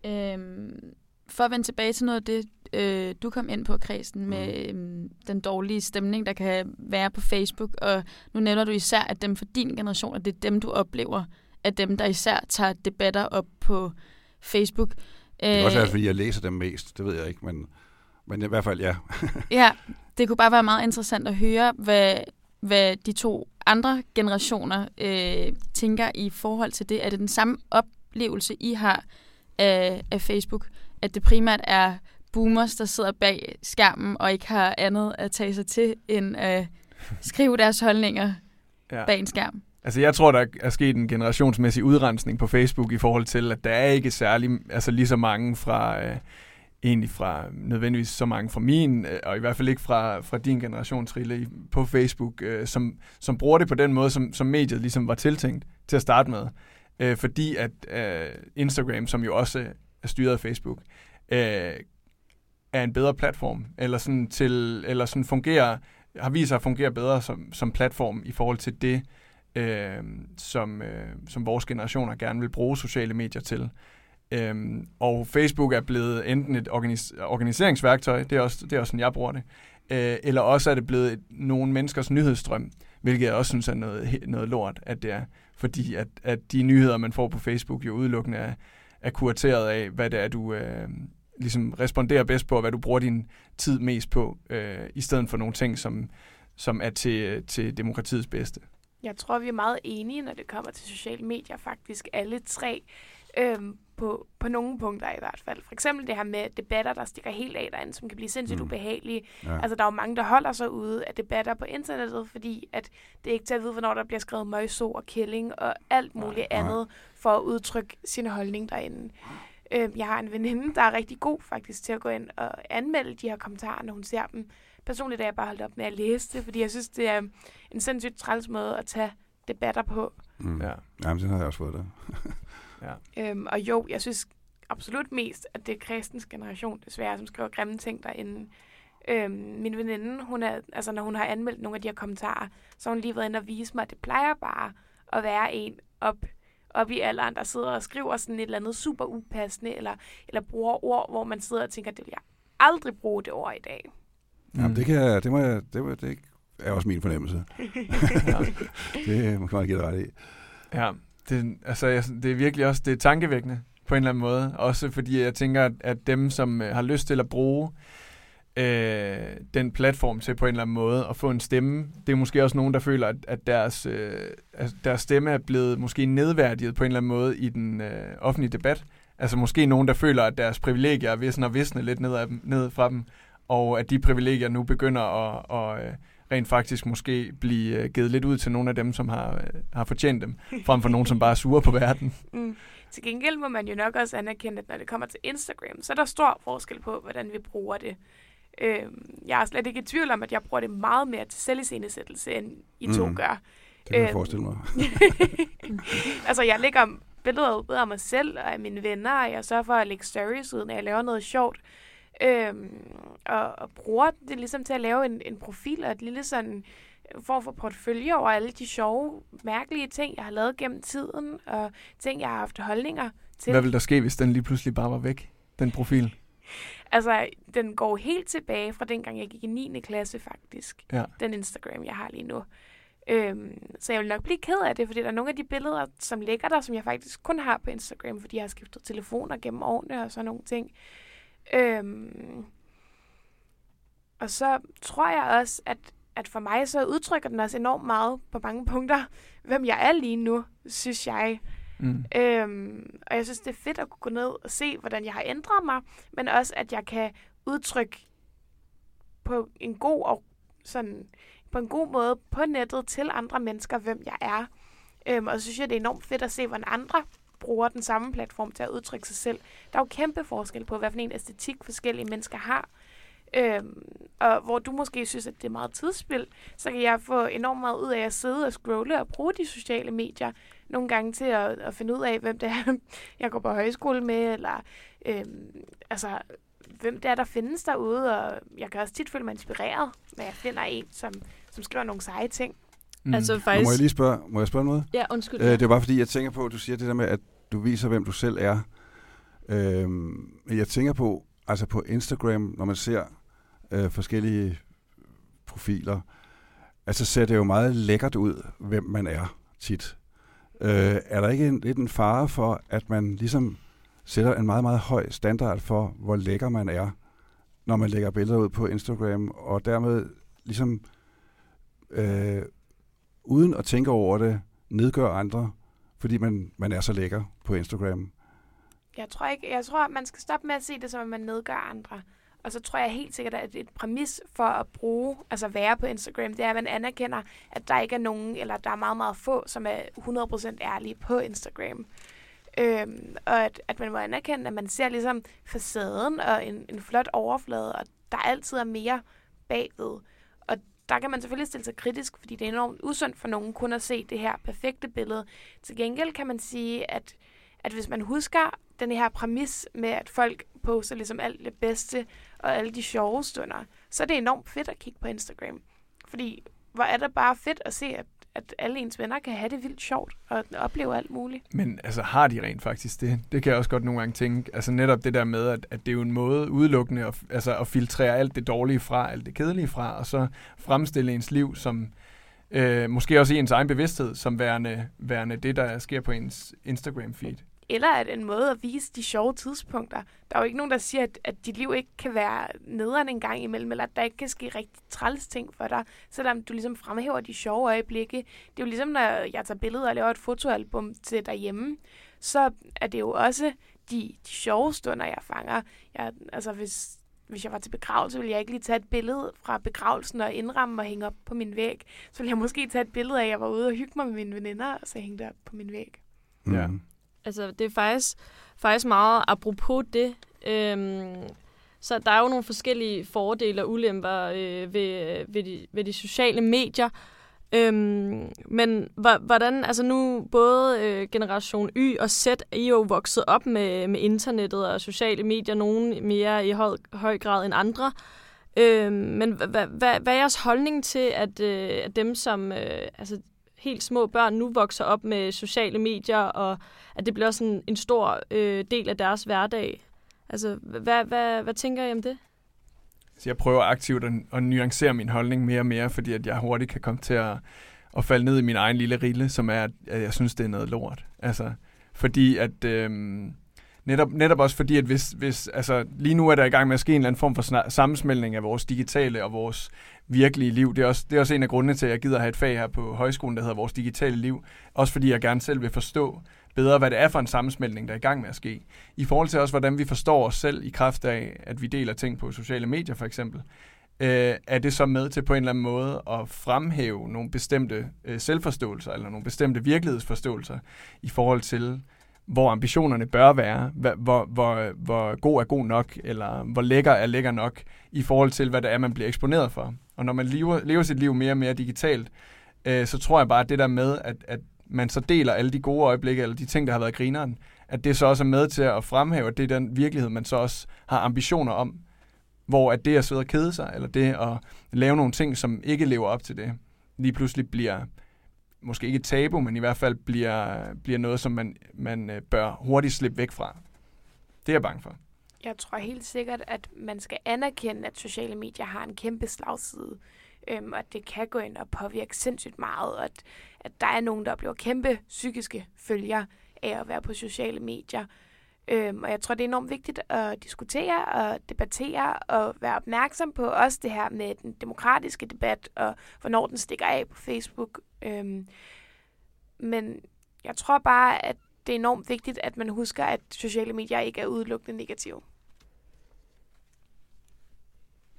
Øhm, for at vende tilbage til noget af det, øh, du kom ind på, Kristen, med øhm, den dårlige stemning, der kan være på Facebook. Og nu nævner du især, at dem for din generation, at det er dem, du oplever, at dem, der især tager debatter op på Facebook. det Øh, kan også være, fordi jeg læser dem mest, det ved jeg ikke, men, men i hvert fald ja. Ja, det kunne bare være meget interessant at høre, hvad, hvad de to andre generationer øh, tænker i forhold til det. Er det den samme oplevelse, I har af, af Facebook? At det primært er boomers, der sidder bag skærmen og ikke har andet at tage sig til, end at skrive deres holdninger Ja. bag en skærm? Altså, jeg tror, der er sket en generationsmæssig udrensning på Facebook i forhold til, at der er ikke særlig, altså lige så mange fra, øh, egentlig fra, nødvendigvis så mange fra min, øh, og i hvert fald ikke fra, fra din generation, Trille, på Facebook, øh, som, som bruger det på den måde, som, som mediet ligesom var tiltænkt til at starte med. Øh, fordi at øh, Instagram, som jo også er styret af Facebook, øh, er en bedre platform, eller sådan, til, eller sådan fungerer, har vist sig at fungere bedre som, som platform i forhold til det, øh, som, øh, som vores generationer gerne vil bruge sociale medier til. Øhm, og Facebook er blevet enten et organis- organiseringsværktøj, det er, også, det er også sådan, jeg bruger det, øh, eller også er det blevet et, nogle menneskers nyhedsstrøm, hvilket jeg også synes er noget, noget lort, at det er. Fordi at, at de nyheder, man får på Facebook, jo udelukkende er, er kurateret af, hvad det er, du øh, ligesom responderer bedst på, og hvad du bruger din tid mest på, øh, i stedet for nogle ting, som, som er til, til demokratiets bedste. Jeg tror, vi er meget enige, når det kommer til sociale medier, faktisk alle tre. Øhm, på, på nogle punkter i hvert fald. For eksempel det her med debatter, der stikker helt af derinde, som kan blive sindssygt mm. ubehagelige. Ja. Altså, der er jo mange, der holder sig ude af debatter på internettet, fordi at det er ikke til at vide, hvornår der bliver skrevet møgso og killing og alt muligt Nej. andet for at udtrykke sin holdning derinde. Øhm, jeg har en veninde, der er rigtig god faktisk til at gå ind og anmelde de her kommentarer, når hun ser dem. Personligt er jeg bare holdt op med at læse det, fordi jeg synes, det er en sindssygt træls måde at tage debatter på. Mm. Ja. Jamen, det har jeg også fået der. Ja. Øhm, og jo, jeg synes absolut mest, at det er kristens generation, desværre, som skriver grimme ting derinde. Øhm, min veninde, hun er, altså, når hun har anmeldt nogle af de her kommentarer, så har hun lige været inde og vise mig, at det plejer bare at være en op, op i alderen, der sidder og skriver sådan et eller andet super upassende, eller, eller bruger ord, hvor man sidder og tænker, det vil jeg aldrig bruge det ord i dag. Mm. Jamen, det, kan det, må jeg, det, må, det er også min fornemmelse. ja. Det må man give ret i. Ja, det, altså, jeg, det er virkelig også det er tankevækkende på en eller anden måde. Også fordi jeg tænker, at, at dem, som øh, har lyst til at bruge øh, den platform til på en eller anden måde at få en stemme, det er måske også nogen, der føler, at, at deres, øh, at deres stemme er blevet måske nedværdiget på en eller anden måde i den øh, offentlige debat. Altså måske nogen, der føler, at deres privilegier er visne og visne lidt ned, af dem, ned fra dem, og at de privilegier nu begynder at, at, rent faktisk måske blive øh, givet lidt ud til nogle af dem, som har, øh, har fortjent dem, frem for nogen, som bare er sure på verden. Mm. Til gengæld må man jo nok også anerkende, at når det kommer til Instagram, så er der stor forskel på, hvordan vi bruger det. Øhm, jeg er slet ikke i tvivl om, at jeg bruger det meget mere til selviscenesættelse, end I to mm. gør. Det kan jeg øhm, forestille mig. altså, jeg lægger billeder ud af mig selv og af mine venner, og jeg sørger for at lægge stories ud, når jeg laver noget sjovt. Øhm, og, og bruger det ligesom til at lave en, en profil og et lille sådan form for portfølje over alle de sjove, mærkelige ting, jeg har lavet gennem tiden, og ting, jeg har haft holdninger til. Hvad ville der ske, hvis den lige pludselig bare var væk, den profil? Altså, den går helt tilbage fra dengang, jeg gik i 9. klasse faktisk. Ja. Den Instagram, jeg har lige nu. Øhm, så jeg vil nok blive ked af det, fordi der er nogle af de billeder, som ligger der, som jeg faktisk kun har på Instagram, fordi jeg har skiftet telefoner gennem årene og sådan nogle ting. Øhm, og så tror jeg også, at, at for mig så udtrykker den også enormt meget på mange punkter, hvem jeg er lige nu, synes jeg. Mm. Øhm, og jeg synes, det er fedt at kunne gå ned og se, hvordan jeg har ændret mig, men også, at jeg kan udtrykke på en god og sådan på en god måde på nettet til andre mennesker, hvem jeg er. Øhm, og så synes jeg, det er enormt fedt at se, hvordan andre bruger den samme platform til at udtrykke sig selv. Der er jo kæmpe forskel på, hvad for en æstetik forskellige mennesker har. Øhm, og hvor du måske synes, at det er meget tidsspil, så kan jeg få enormt meget ud af at sidde og scrolle og bruge de sociale medier nogle gange til at, at finde ud af, hvem det er, jeg går på højskole med, eller øhm, altså, hvem det er, der findes derude. Og jeg kan også tit føle mig inspireret, når jeg finder en, som, som skriver nogle seje ting. Mm. Altså faktisk... må jeg lige spørge, må jeg spørge noget? Ja, undskyld. Øh, det er bare fordi, jeg tænker på, at du siger det der med, at du viser, hvem du selv er. Øh, jeg tænker på, altså på Instagram, når man ser øh, forskellige profiler, altså ser det jo meget lækkert ud, hvem man er tit. Øh, er der ikke en, lidt en fare for, at man ligesom sætter en meget, meget høj standard for, hvor lækker man er, når man lægger billeder ud på Instagram, og dermed ligesom øh, uden at tænke over det, nedgør andre, fordi man, man er så lækker på Instagram. Jeg tror ikke, jeg tror, man skal stoppe med at se det som, at man nedgør andre. Og så tror jeg helt sikkert, at et præmis for at bruge, altså være på Instagram, det er, at man anerkender, at der ikke er nogen, eller der er meget, meget få, som er 100% ærlige på Instagram. Øhm, og at, at man må anerkende, at man ser ligesom facaden og en, en flot overflade, og der altid er mere bagved der kan man selvfølgelig stille sig kritisk, fordi det er enormt usundt for nogen kun at se det her perfekte billede. Til gengæld kan man sige, at, at hvis man husker den her præmis med, at folk poster ligesom alt det bedste og alle de sjove stunder, så er det enormt fedt at kigge på Instagram. Fordi hvor er det bare fedt at se, at, at alle ens venner kan have det vildt sjovt og opleve alt muligt. Men altså, har de rent faktisk det? Det kan jeg også godt nogle gange tænke. Altså netop det der med, at, at det er jo en måde udelukkende at, altså, at filtrere alt det dårlige fra, alt det kedelige fra, og så fremstille ens liv som, øh, måske også i ens egen bevidsthed, som værende, værende det, der sker på ens Instagram-feed. Eller er det en måde at vise de sjove tidspunkter? Der er jo ikke nogen, der siger, at, at dit liv ikke kan være nederen en gang imellem, eller at der ikke kan ske rigtig træls ting for dig, selvom du ligesom fremhæver de sjove øjeblikke. Det er jo ligesom, når jeg tager billeder og laver et fotoalbum til derhjemme, så er det jo også de, de sjove stunder, jeg fanger. Jeg, altså hvis, hvis jeg var til begravelse, ville jeg ikke lige tage et billede fra begravelsen og indramme og hænge op på min væg. Så ville jeg måske tage et billede af, at jeg var ude og hygge mig med mine veninder, og så hænge det op på min væg. Ja. Mm. Altså, det er faktisk, faktisk meget apropos det. Øhm, så der er jo nogle forskellige fordele og ulemper øh, ved, øh, ved, de, ved de sociale medier. Øhm, men hvordan, altså nu både øh, generation Y og Z er jo vokset op med, med internettet og sociale medier, nogen mere i høj, høj grad end andre. Øhm, men hvad hva, hva er jeres holdning til, at, øh, at dem, som øh, altså, helt små børn nu vokser op med sociale medier, og at det bliver sådan en stor øh, del af deres hverdag. Altså, hvad, hvad, hvad tænker I om det? Så jeg prøver aktivt at, at nuancere min holdning mere og mere, fordi at jeg hurtigt kan komme til at, at falde ned i min egen lille rille, som er, at jeg synes, det er noget lort. Altså, fordi at... Øh, netop, netop også fordi, at hvis, hvis, altså, lige nu er der i gang med at ske en eller anden form for sammensmeltning af vores digitale og vores virkelige liv. Det er, også, det er også en af grundene til, at jeg gider have et fag her på højskolen, der hedder Vores Digitale Liv. Også fordi jeg gerne selv vil forstå bedre, hvad det er for en sammensmeltning, der er i gang med at ske. I forhold til også, hvordan vi forstår os selv i kraft af, at vi deler ting på sociale medier for eksempel. Øh, er det så med til på en eller anden måde at fremhæve nogle bestemte øh, selvforståelser, eller nogle bestemte virkelighedsforståelser i forhold til, hvor ambitionerne bør være, hvor, hvor, hvor god er god nok, eller hvor lækker er lækker nok, i forhold til, hvad det er, man bliver eksponeret for. Og når man lever, lever sit liv mere og mere digitalt, øh, så tror jeg bare, at det der med, at, at man så deler alle de gode øjeblikke, eller de ting, der har været grineren, at det så også er med til at fremhæve, at det er den virkelighed, man så også har ambitioner om. Hvor at det at sidde og kede sig, eller det at lave nogle ting, som ikke lever op til det, lige pludselig bliver måske ikke et tabu, men i hvert fald bliver, bliver noget, som man, man øh, bør hurtigt slippe væk fra. Det er jeg bange for. Jeg tror helt sikkert, at man skal anerkende, at sociale medier har en kæmpe slagside, øhm, og at det kan gå ind og påvirke sindssygt meget, og at, at der er nogen, der bliver kæmpe psykiske følger af at være på sociale medier. Øhm, og jeg tror, det er enormt vigtigt at diskutere og debattere og være opmærksom på også det her med den demokratiske debat og hvornår den stikker af på Facebook. Øhm, men jeg tror bare, at det er enormt vigtigt, at man husker, at sociale medier ikke er udelukkende negative.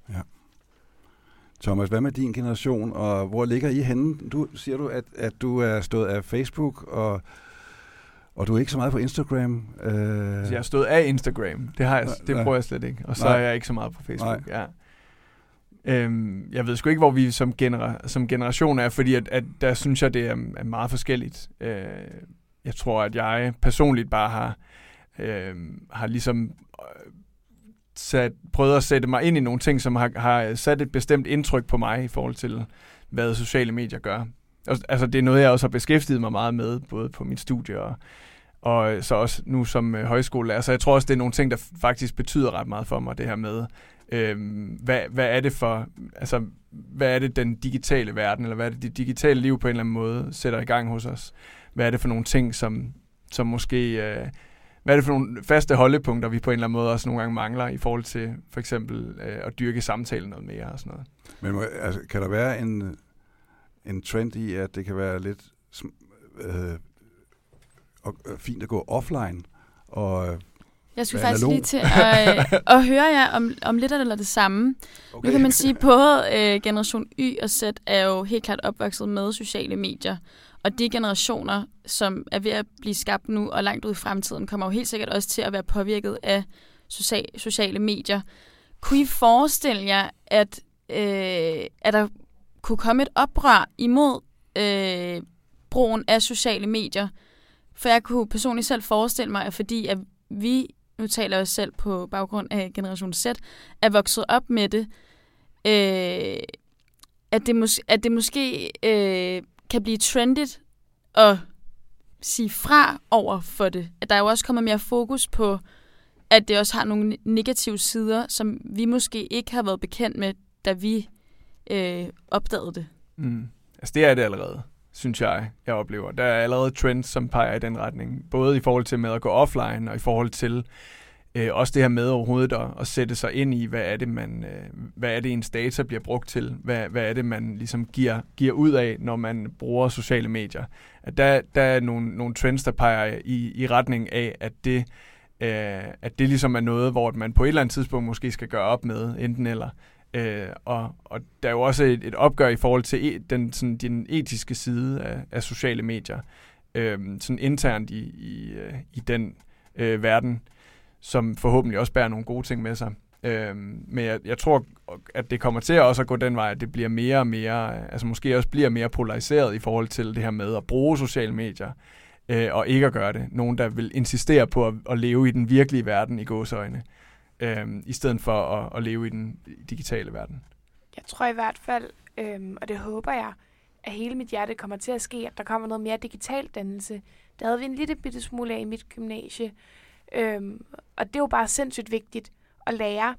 Ja. Thomas, hvad med din generation, og hvor ligger I henne? Du siger du, at, at du er stået af Facebook, og, og du er ikke så meget på Instagram. Øh... Så jeg er stået af Instagram. Det, har jeg, det prøver jeg slet ikke. Og så Nej. er jeg ikke så meget på Facebook. Nej. Ja. Øhm, jeg ved sgu ikke, hvor vi som, genera- som generation er, fordi at, at der synes jeg, det er, er meget forskelligt. Øh, jeg tror, at jeg personligt bare har, øh, har ligesom øh, sat, prøvet at sætte mig ind i nogle ting, som har, har sat et bestemt indtryk på mig i forhold til, hvad sociale medier gør. Altså, altså, det er noget, jeg også har beskæftiget mig meget med, både på mit studie og, og så også nu som øh, højskolelærer. Så jeg tror også, det er nogle ting, der faktisk betyder ret meget for mig, det her med, øh, hvad, hvad er det for, altså, hvad er det den digitale verden, eller hvad er det det digitale liv på en eller anden måde sætter i gang hos os? Hvad er det for nogle ting, som, som måske, øh, hvad er det for nogle faste holdepunkter, vi på en eller anden måde også nogle gange mangler i forhold til for eksempel øh, at dyrke samtalen noget mere og sådan noget? Men må, altså, kan der være en, en trend i, at det kan være lidt øh, og, øh, fint at gå offline og jeg skulle faktisk lige til at, øh, at høre jer om, om lidt eller det samme. Okay. Nu kan man sige, at både øh, generation Y og Z er jo helt klart opvokset med sociale medier. Og de generationer, som er ved at blive skabt nu og langt ud i fremtiden, kommer jo helt sikkert også til at være påvirket af social, sociale medier. Kunne I forestille jer, at, øh, at der kunne komme et oprør imod øh, brugen af sociale medier? For jeg kunne personligt selv forestille mig, at fordi at vi nu taler jeg selv på baggrund af Generation Z, er vokset op med det, øh, at, det mås- at det måske øh, kan blive trendigt at sige fra over for det. At der er jo også kommet mere fokus på, at det også har nogle negative sider, som vi måske ikke har været bekendt med, da vi øh, opdagede det. Mm. Altså det er det allerede, synes jeg, jeg oplever. Der er allerede trends, som peger i den retning. Både i forhold til med at gå offline, og i forhold til øh, også det her med overhovedet at, at sætte sig ind i, hvad er det, man, øh, hvad er det ens data bliver brugt til? Hvad, hvad er det, man ligesom giver, giver ud af, når man bruger sociale medier? At der, der er nogle, nogle trends, der peger i, i retning af, at det, øh, at det ligesom er noget, hvor man på et eller andet tidspunkt måske skal gøre op med, enten eller. Øh, og, og der er jo også et, et opgør i forhold til e, den, sådan, den etiske side af, af sociale medier, øh, sådan internt i, i, øh, i den øh, verden, som forhåbentlig også bærer nogle gode ting med sig. Øh, men jeg, jeg tror, at det kommer til også at gå den vej, at det bliver mere og mere, øh, altså måske også bliver mere polariseret i forhold til det her med at bruge sociale medier, øh, og ikke at gøre det. Nogen, der vil insistere på at, at leve i den virkelige verden i gåsøjne øh, Øhm, i stedet for at, at leve i den digitale verden. Jeg tror i hvert fald, øhm, og det håber jeg, at hele mit hjerte kommer til at ske, at der kommer noget mere digital dannelse. Der havde vi en lille bitte smule af i mit gymnasie, øhm, og det er jo bare sindssygt vigtigt at lære,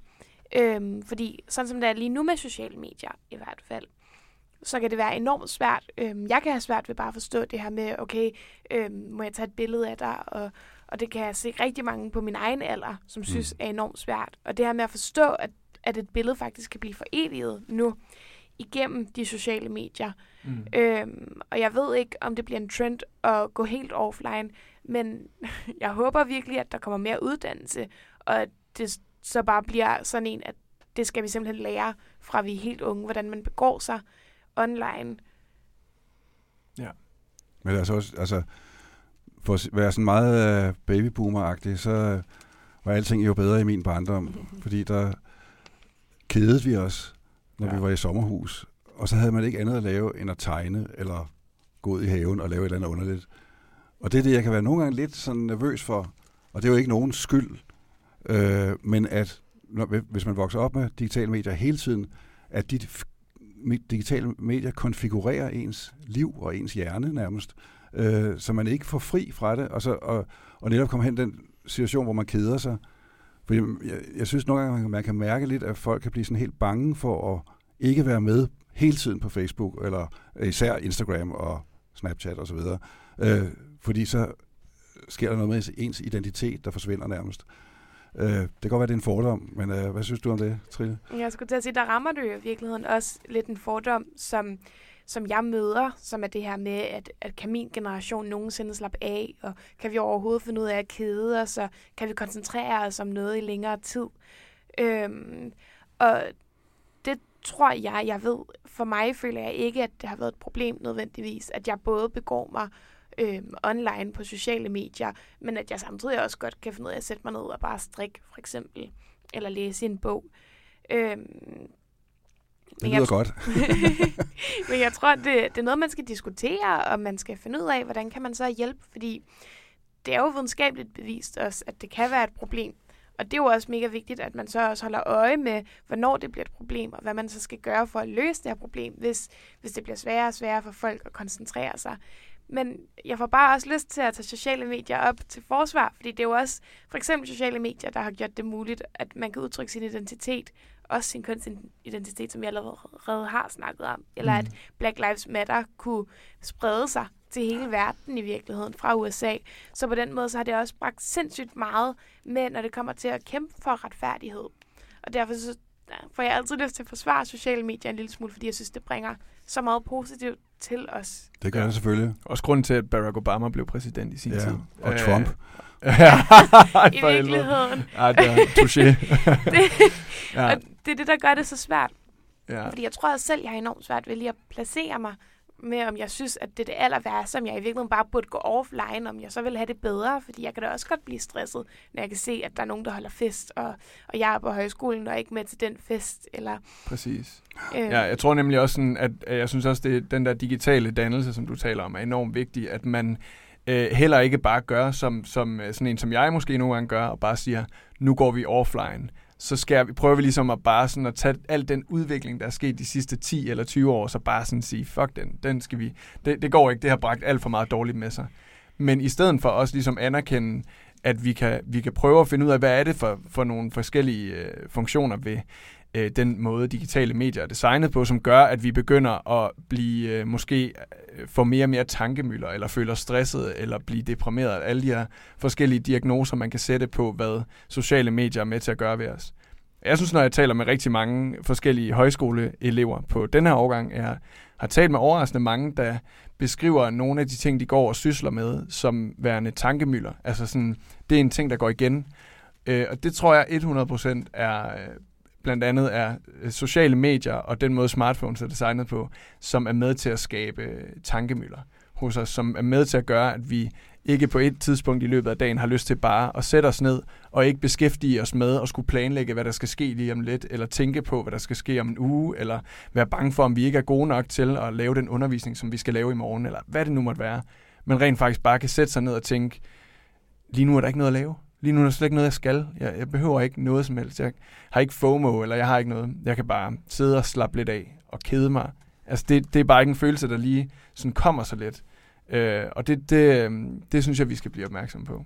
øhm, fordi sådan som det er lige nu med sociale medier i hvert fald, så kan det være enormt svært. Øhm, jeg kan have svært ved bare at forstå det her med, okay, øhm, må jeg tage et billede af dig, og og det kan jeg se rigtig mange på min egen alder, som mm. synes er enormt svært. Og det her med at forstå, at, at et billede faktisk kan blive foreviget nu igennem de sociale medier. Mm. Øhm, og jeg ved ikke, om det bliver en trend at gå helt offline, men jeg håber virkelig, at der kommer mere uddannelse, og at det så bare bliver sådan en, at det skal vi simpelthen lære fra vi er helt unge, hvordan man begår sig online. Ja. Men altså også, altså, for at være sådan meget uh, babyboomer-agtig, så var alting jo bedre i min barndom, fordi der kedede vi os, når ja. vi var i sommerhus. Og så havde man ikke andet at lave, end at tegne, eller gå ud i haven og lave et eller andet underligt. Og det er det, jeg kan være nogle gange lidt sådan nervøs for, og det er jo ikke nogen skyld, øh, men at når, hvis man vokser op med digitale medier hele tiden, at de digitale medier konfigurerer ens liv og ens hjerne nærmest øh, øh, så man ikke får fri fra det, og, så, og, og netop komme hen den situation, hvor man keder sig. For jeg, jeg, synes nogle gange, man kan mærke lidt, at folk kan blive sådan helt bange for at ikke være med hele tiden på Facebook, eller især Instagram og Snapchat osv., og øh, fordi så sker der noget med ens identitet, der forsvinder nærmest. Øh, det kan godt være, det er en fordom, men øh, hvad synes du om det, Trille? Jeg skulle til at sige, der rammer du i virkeligheden også lidt en fordom, som som jeg møder, som er det her med, at, at kan min generation nogensinde slappe af, og kan vi overhovedet finde ud af at kede os, og kan vi koncentrere os om noget i længere tid. Øhm, og det tror jeg, jeg ved, for mig føler jeg ikke, at det har været et problem nødvendigvis, at jeg både begår mig øhm, online på sociale medier, men at jeg samtidig også godt kan finde ud af at sætte mig ned og bare strikke, for eksempel, eller læse en bog. Øhm, det lyder jeg, godt. men jeg tror, det, det er noget, man skal diskutere, og man skal finde ud af, hvordan kan man så hjælpe, fordi det er jo videnskabeligt bevist også, at det kan være et problem. Og det er jo også mega vigtigt, at man så også holder øje med, hvornår det bliver et problem, og hvad man så skal gøre for at løse det her problem, hvis, hvis det bliver sværere og sværere for folk at koncentrere sig. Men jeg får bare også lyst til at tage sociale medier op til forsvar, fordi det er jo også for eksempel sociale medier, der har gjort det muligt, at man kan udtrykke sin identitet også sin kønsidentitet, som jeg allerede har snakket om. Eller mm. at Black Lives Matter kunne sprede sig til hele verden i virkeligheden fra USA. Så på den måde så har det også bragt sindssygt meget med, når det kommer til at kæmpe for retfærdighed. Og derfor så får jeg altid lyst til at forsvare sociale medier en lille smule, fordi jeg synes, det bringer så meget positivt til os. Det gør det selvfølgelig. Også grunden til, at Barack Obama blev præsident i sin ja, tid. Og Trump. I virkeligheden. Ja, det er touché. det, ja. Og det er det, der gør det så svært. Ja. Fordi jeg tror at selv, jeg har enormt svært ved lige at placere mig med, om jeg synes, at det er det aller værste, som jeg i virkeligheden bare burde gå offline, om jeg så vil have det bedre, fordi jeg kan da også godt blive stresset, når jeg kan se, at der er nogen, der holder fest, og, og jeg er på højskolen og ikke med til den fest. Eller, Præcis. Øh. Ja, jeg tror nemlig også, sådan, at, at jeg synes også, at den der digitale dannelse, som du taler om, er enormt vigtig, at man øh, heller ikke bare gør, som, som øh, sådan en som jeg måske nogle gange gør, og bare siger, nu går vi offline så skal vi, prøver vi ligesom at bare sådan at tage al den udvikling, der er sket de sidste 10 eller 20 år, så bare sådan sige, fuck den, den skal vi, det, det går ikke, det har bragt alt for meget dårligt med sig. Men i stedet for også ligesom anerkende, at vi kan, vi kan prøve at finde ud af, hvad er det for, for nogle forskellige øh, funktioner ved øh, den måde, digitale medier er designet på, som gør, at vi begynder at blive øh, måske øh, få mere og mere tankemøller, eller føler stresset, eller blive deprimeret. Alle de her forskellige diagnoser, man kan sætte på, hvad sociale medier er med til at gøre ved os. Jeg synes, når jeg taler med rigtig mange forskellige højskoleelever på den her årgang, jeg har talt med overraskende mange, der beskriver nogle af de ting, de går og sysler med, som værende tankemøller. Altså sådan, det er en ting, der går igen. Øh, og det tror jeg 100% er øh, blandt andet er øh, sociale medier og den måde smartphones er designet på, som er med til at skabe øh, tankemøller hos os, som er med til at gøre, at vi ikke på et tidspunkt i løbet af dagen har lyst til bare at sætte os ned og ikke beskæftige os med at skulle planlægge, hvad der skal ske lige om lidt, eller tænke på, hvad der skal ske om en uge, eller være bange for, om vi ikke er gode nok til at lave den undervisning, som vi skal lave i morgen, eller hvad det nu måtte være. Men rent faktisk bare kan sætte sig ned og tænke, lige nu er der ikke noget at lave. Lige nu er der slet ikke noget, jeg skal. Jeg, jeg behøver ikke noget som helst. Jeg har ikke FOMO, eller jeg har ikke noget. Jeg kan bare sidde og slappe lidt af og kede mig. Altså, det, det er bare ikke en følelse, der lige sådan kommer så let. Øh, og det, det, øh, det synes jeg, vi skal blive opmærksom på.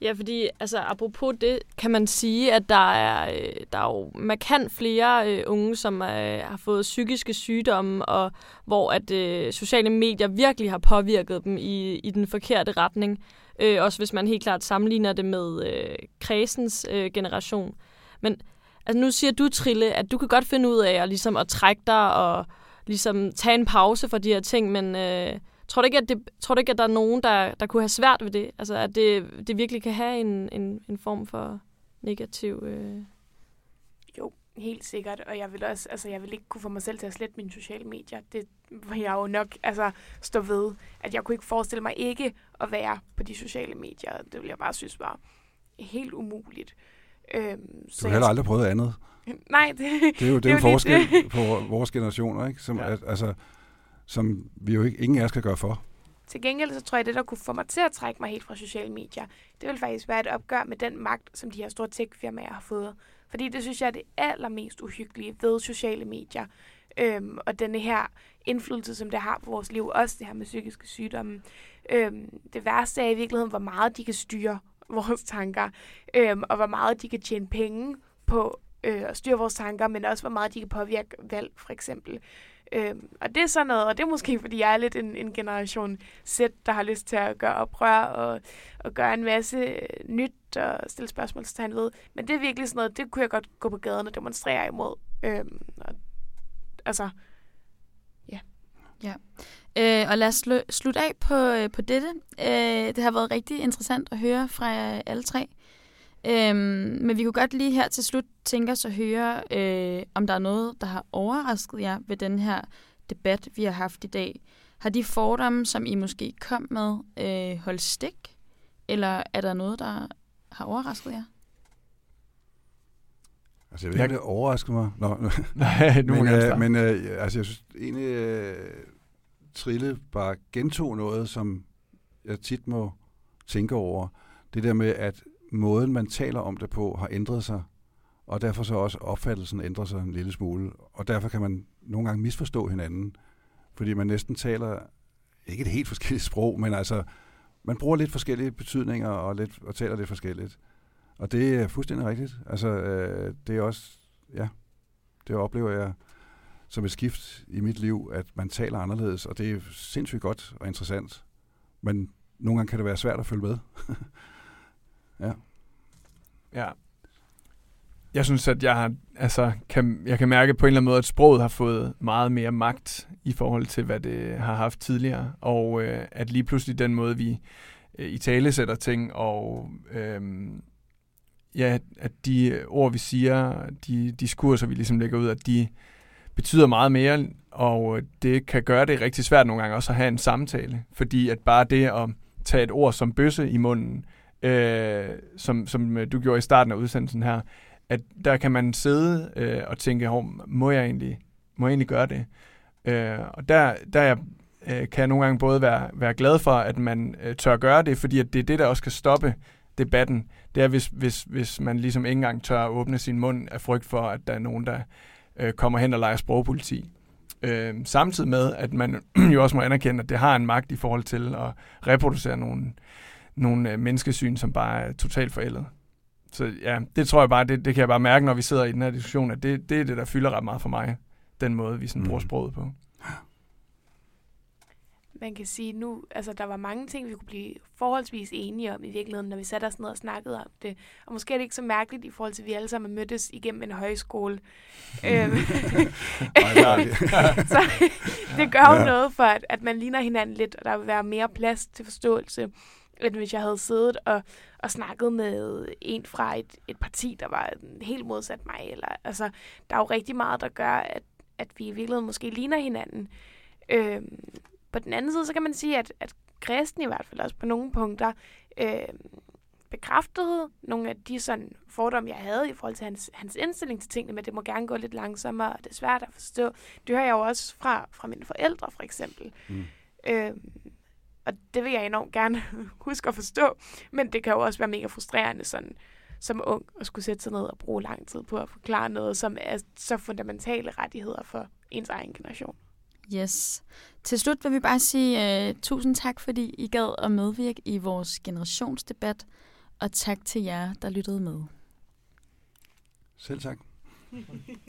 Ja, fordi altså, apropos det, kan man sige, at der er, øh, der er jo markant flere øh, unge, som øh, har fået psykiske sygdomme, og hvor at øh, sociale medier virkelig har påvirket dem i, i den forkerte retning. Øh, også hvis man helt klart sammenligner det med øh, kredsens øh, generation. Men altså, nu siger du, Trille, at du kan godt finde ud af at, ligesom, at trække dig og ligesom, tage en pause for de her ting, men... Øh, Tror du ikke, at, det, tror du ikke, at der er nogen, der, der kunne have svært ved det? Altså, at det, det virkelig kan have en, en, en form for negativ... Øh... Helt sikkert. Og jeg vil også, altså, jeg vil ikke kunne få mig selv til at slette mine sociale medier. Det vil jeg jo nok altså, stå ved. At jeg kunne ikke forestille mig ikke at være på de sociale medier. Det vil jeg bare synes var helt umuligt. Øhm, så du har heller aldrig prøvet andet. Nej, det, det er jo den forskel det. på vores generationer, ikke? Som, ja. at, altså, som vi jo ikke, ingen af os kan gøre for. Til gengæld så tror jeg, at det, der kunne få mig til at trække mig helt fra sociale medier, det vil faktisk være et opgør med den magt, som de her store tech-firmaer har fået. Fordi det synes jeg er det allermest uhyggelige ved sociale medier. Øhm, og denne her indflydelse, som det har på vores liv, også det her med psykiske sygdomme. Øhm, det værste er i virkeligheden, hvor meget de kan styre vores tanker, øhm, og hvor meget de kan tjene penge på øh, at styre vores tanker, men også hvor meget de kan påvirke valg, for eksempel. Øh, og det er sådan noget, og det er måske, fordi jeg er lidt en, en generation Z, der har lyst til at gøre oprør og, og gøre en masse øh, nyt og stille spørgsmålstegn ved. Men det er virkelig sådan noget, det kunne jeg godt gå på gaden og demonstrere imod. Øh, og, altså, ja. Ja. Øh, og lad os slu- slutte af på, øh, på dette. Øh, det har været rigtig interessant at høre fra alle tre. Øhm, men vi kunne godt lige her til slut tænke os at høre, øh, om der er noget, der har overrasket jer ved den her debat, vi har haft i dag. Har de fordomme, som I måske kom med, øh, holdt stik? Eller er der noget, der har overrasket jer? Altså, jeg ved ikke, det overrasker mig. Nå, Nej, nu men, øh, men øh, altså, jeg synes egentlig, øh, Trille bare gentog noget, som jeg tit må tænke over. Det der med, at måden, man taler om det på, har ændret sig, og derfor så også opfattelsen ændrer sig en lille smule. Og derfor kan man nogle gange misforstå hinanden, fordi man næsten taler, ikke et helt forskelligt sprog, men altså, man bruger lidt forskellige betydninger og, lidt, og taler lidt forskelligt. Og det er fuldstændig rigtigt. Altså, øh, det er også, ja, det oplever jeg som et skift i mit liv, at man taler anderledes, og det er sindssygt godt og interessant. Men nogle gange kan det være svært at følge med. Ja. Ja. Jeg synes, at jeg, har, altså, kan, jeg kan mærke på en eller anden måde, at sproget har fået meget mere magt i forhold til, hvad det har haft tidligere. Og øh, at lige pludselig den måde, vi øh, i tale sætter ting, og øh, ja, at de ord, vi siger, de diskurser, vi ligesom lægger ud, at de betyder meget mere, og øh, det kan gøre det rigtig svært nogle gange også at have en samtale. Fordi at bare det at tage et ord som bøsse i munden, øh, som, som øh, du gjorde i starten af udsendelsen her, at der kan man sidde øh, og tænke, må jeg egentlig, må jeg egentlig gøre det? Øh, og der, der jeg, øh, kan jeg nogle gange både være, være glad for, at man øh, tør gøre det, fordi at det er det, der også kan stoppe debatten, det er, hvis, hvis, hvis man ligesom ikke engang tør åbne sin mund af frygt for, at der er nogen, der øh, kommer hen og leger sprogpoliti. Øh, samtidig med, at man jo også må anerkende, at det har en magt i forhold til at reproducere nogle, nogle øh, menneskesyn, som bare er totalt forældet. Så ja, det tror jeg bare, det, det kan jeg bare mærke, når vi sidder i den her diskussion, at det, det er det, der fylder ret meget for mig, den måde, vi sådan Mm. bruger sproget på. Man kan sige nu, altså der var mange ting, vi kunne blive forholdsvis enige om i virkeligheden, når vi satte os ned og snakkede om det. Og måske er det ikke så mærkeligt i forhold til, at vi alle sammen mødtes igennem en højskole. øhm, så det gør jo Ja. noget for, at, at man ligner hinanden lidt, og der vil være mere plads til forståelse, end hvis jeg havde siddet og, og snakket med en fra et, et parti, der var helt modsat mig. Eller, altså, der er jo rigtig meget, der gør, at, at vi i virkeligheden måske ligner hinanden. Øhm, på den anden side, så kan man sige, at, at kristen i hvert fald også på nogle punkter øh, bekræftede nogle af de sådan, fordomme, jeg havde i forhold til hans, hans indstilling til tingene, men det må gerne gå lidt langsommere, og det er svært at forstå. Det hører jeg jo også fra, fra mine forældre, for eksempel. Mm. Øh, og det vil jeg enormt gerne huske at forstå, men det kan jo også være mega frustrerende sådan, som ung at skulle sætte sig ned og bruge lang tid på at forklare noget, som er så fundamentale rettigheder for ens egen generation. Yes. Til slut vil vi bare sige uh, tusind tak, fordi I gad at medvirke i vores generationsdebat, og tak til jer, der lyttede med. Selv tak.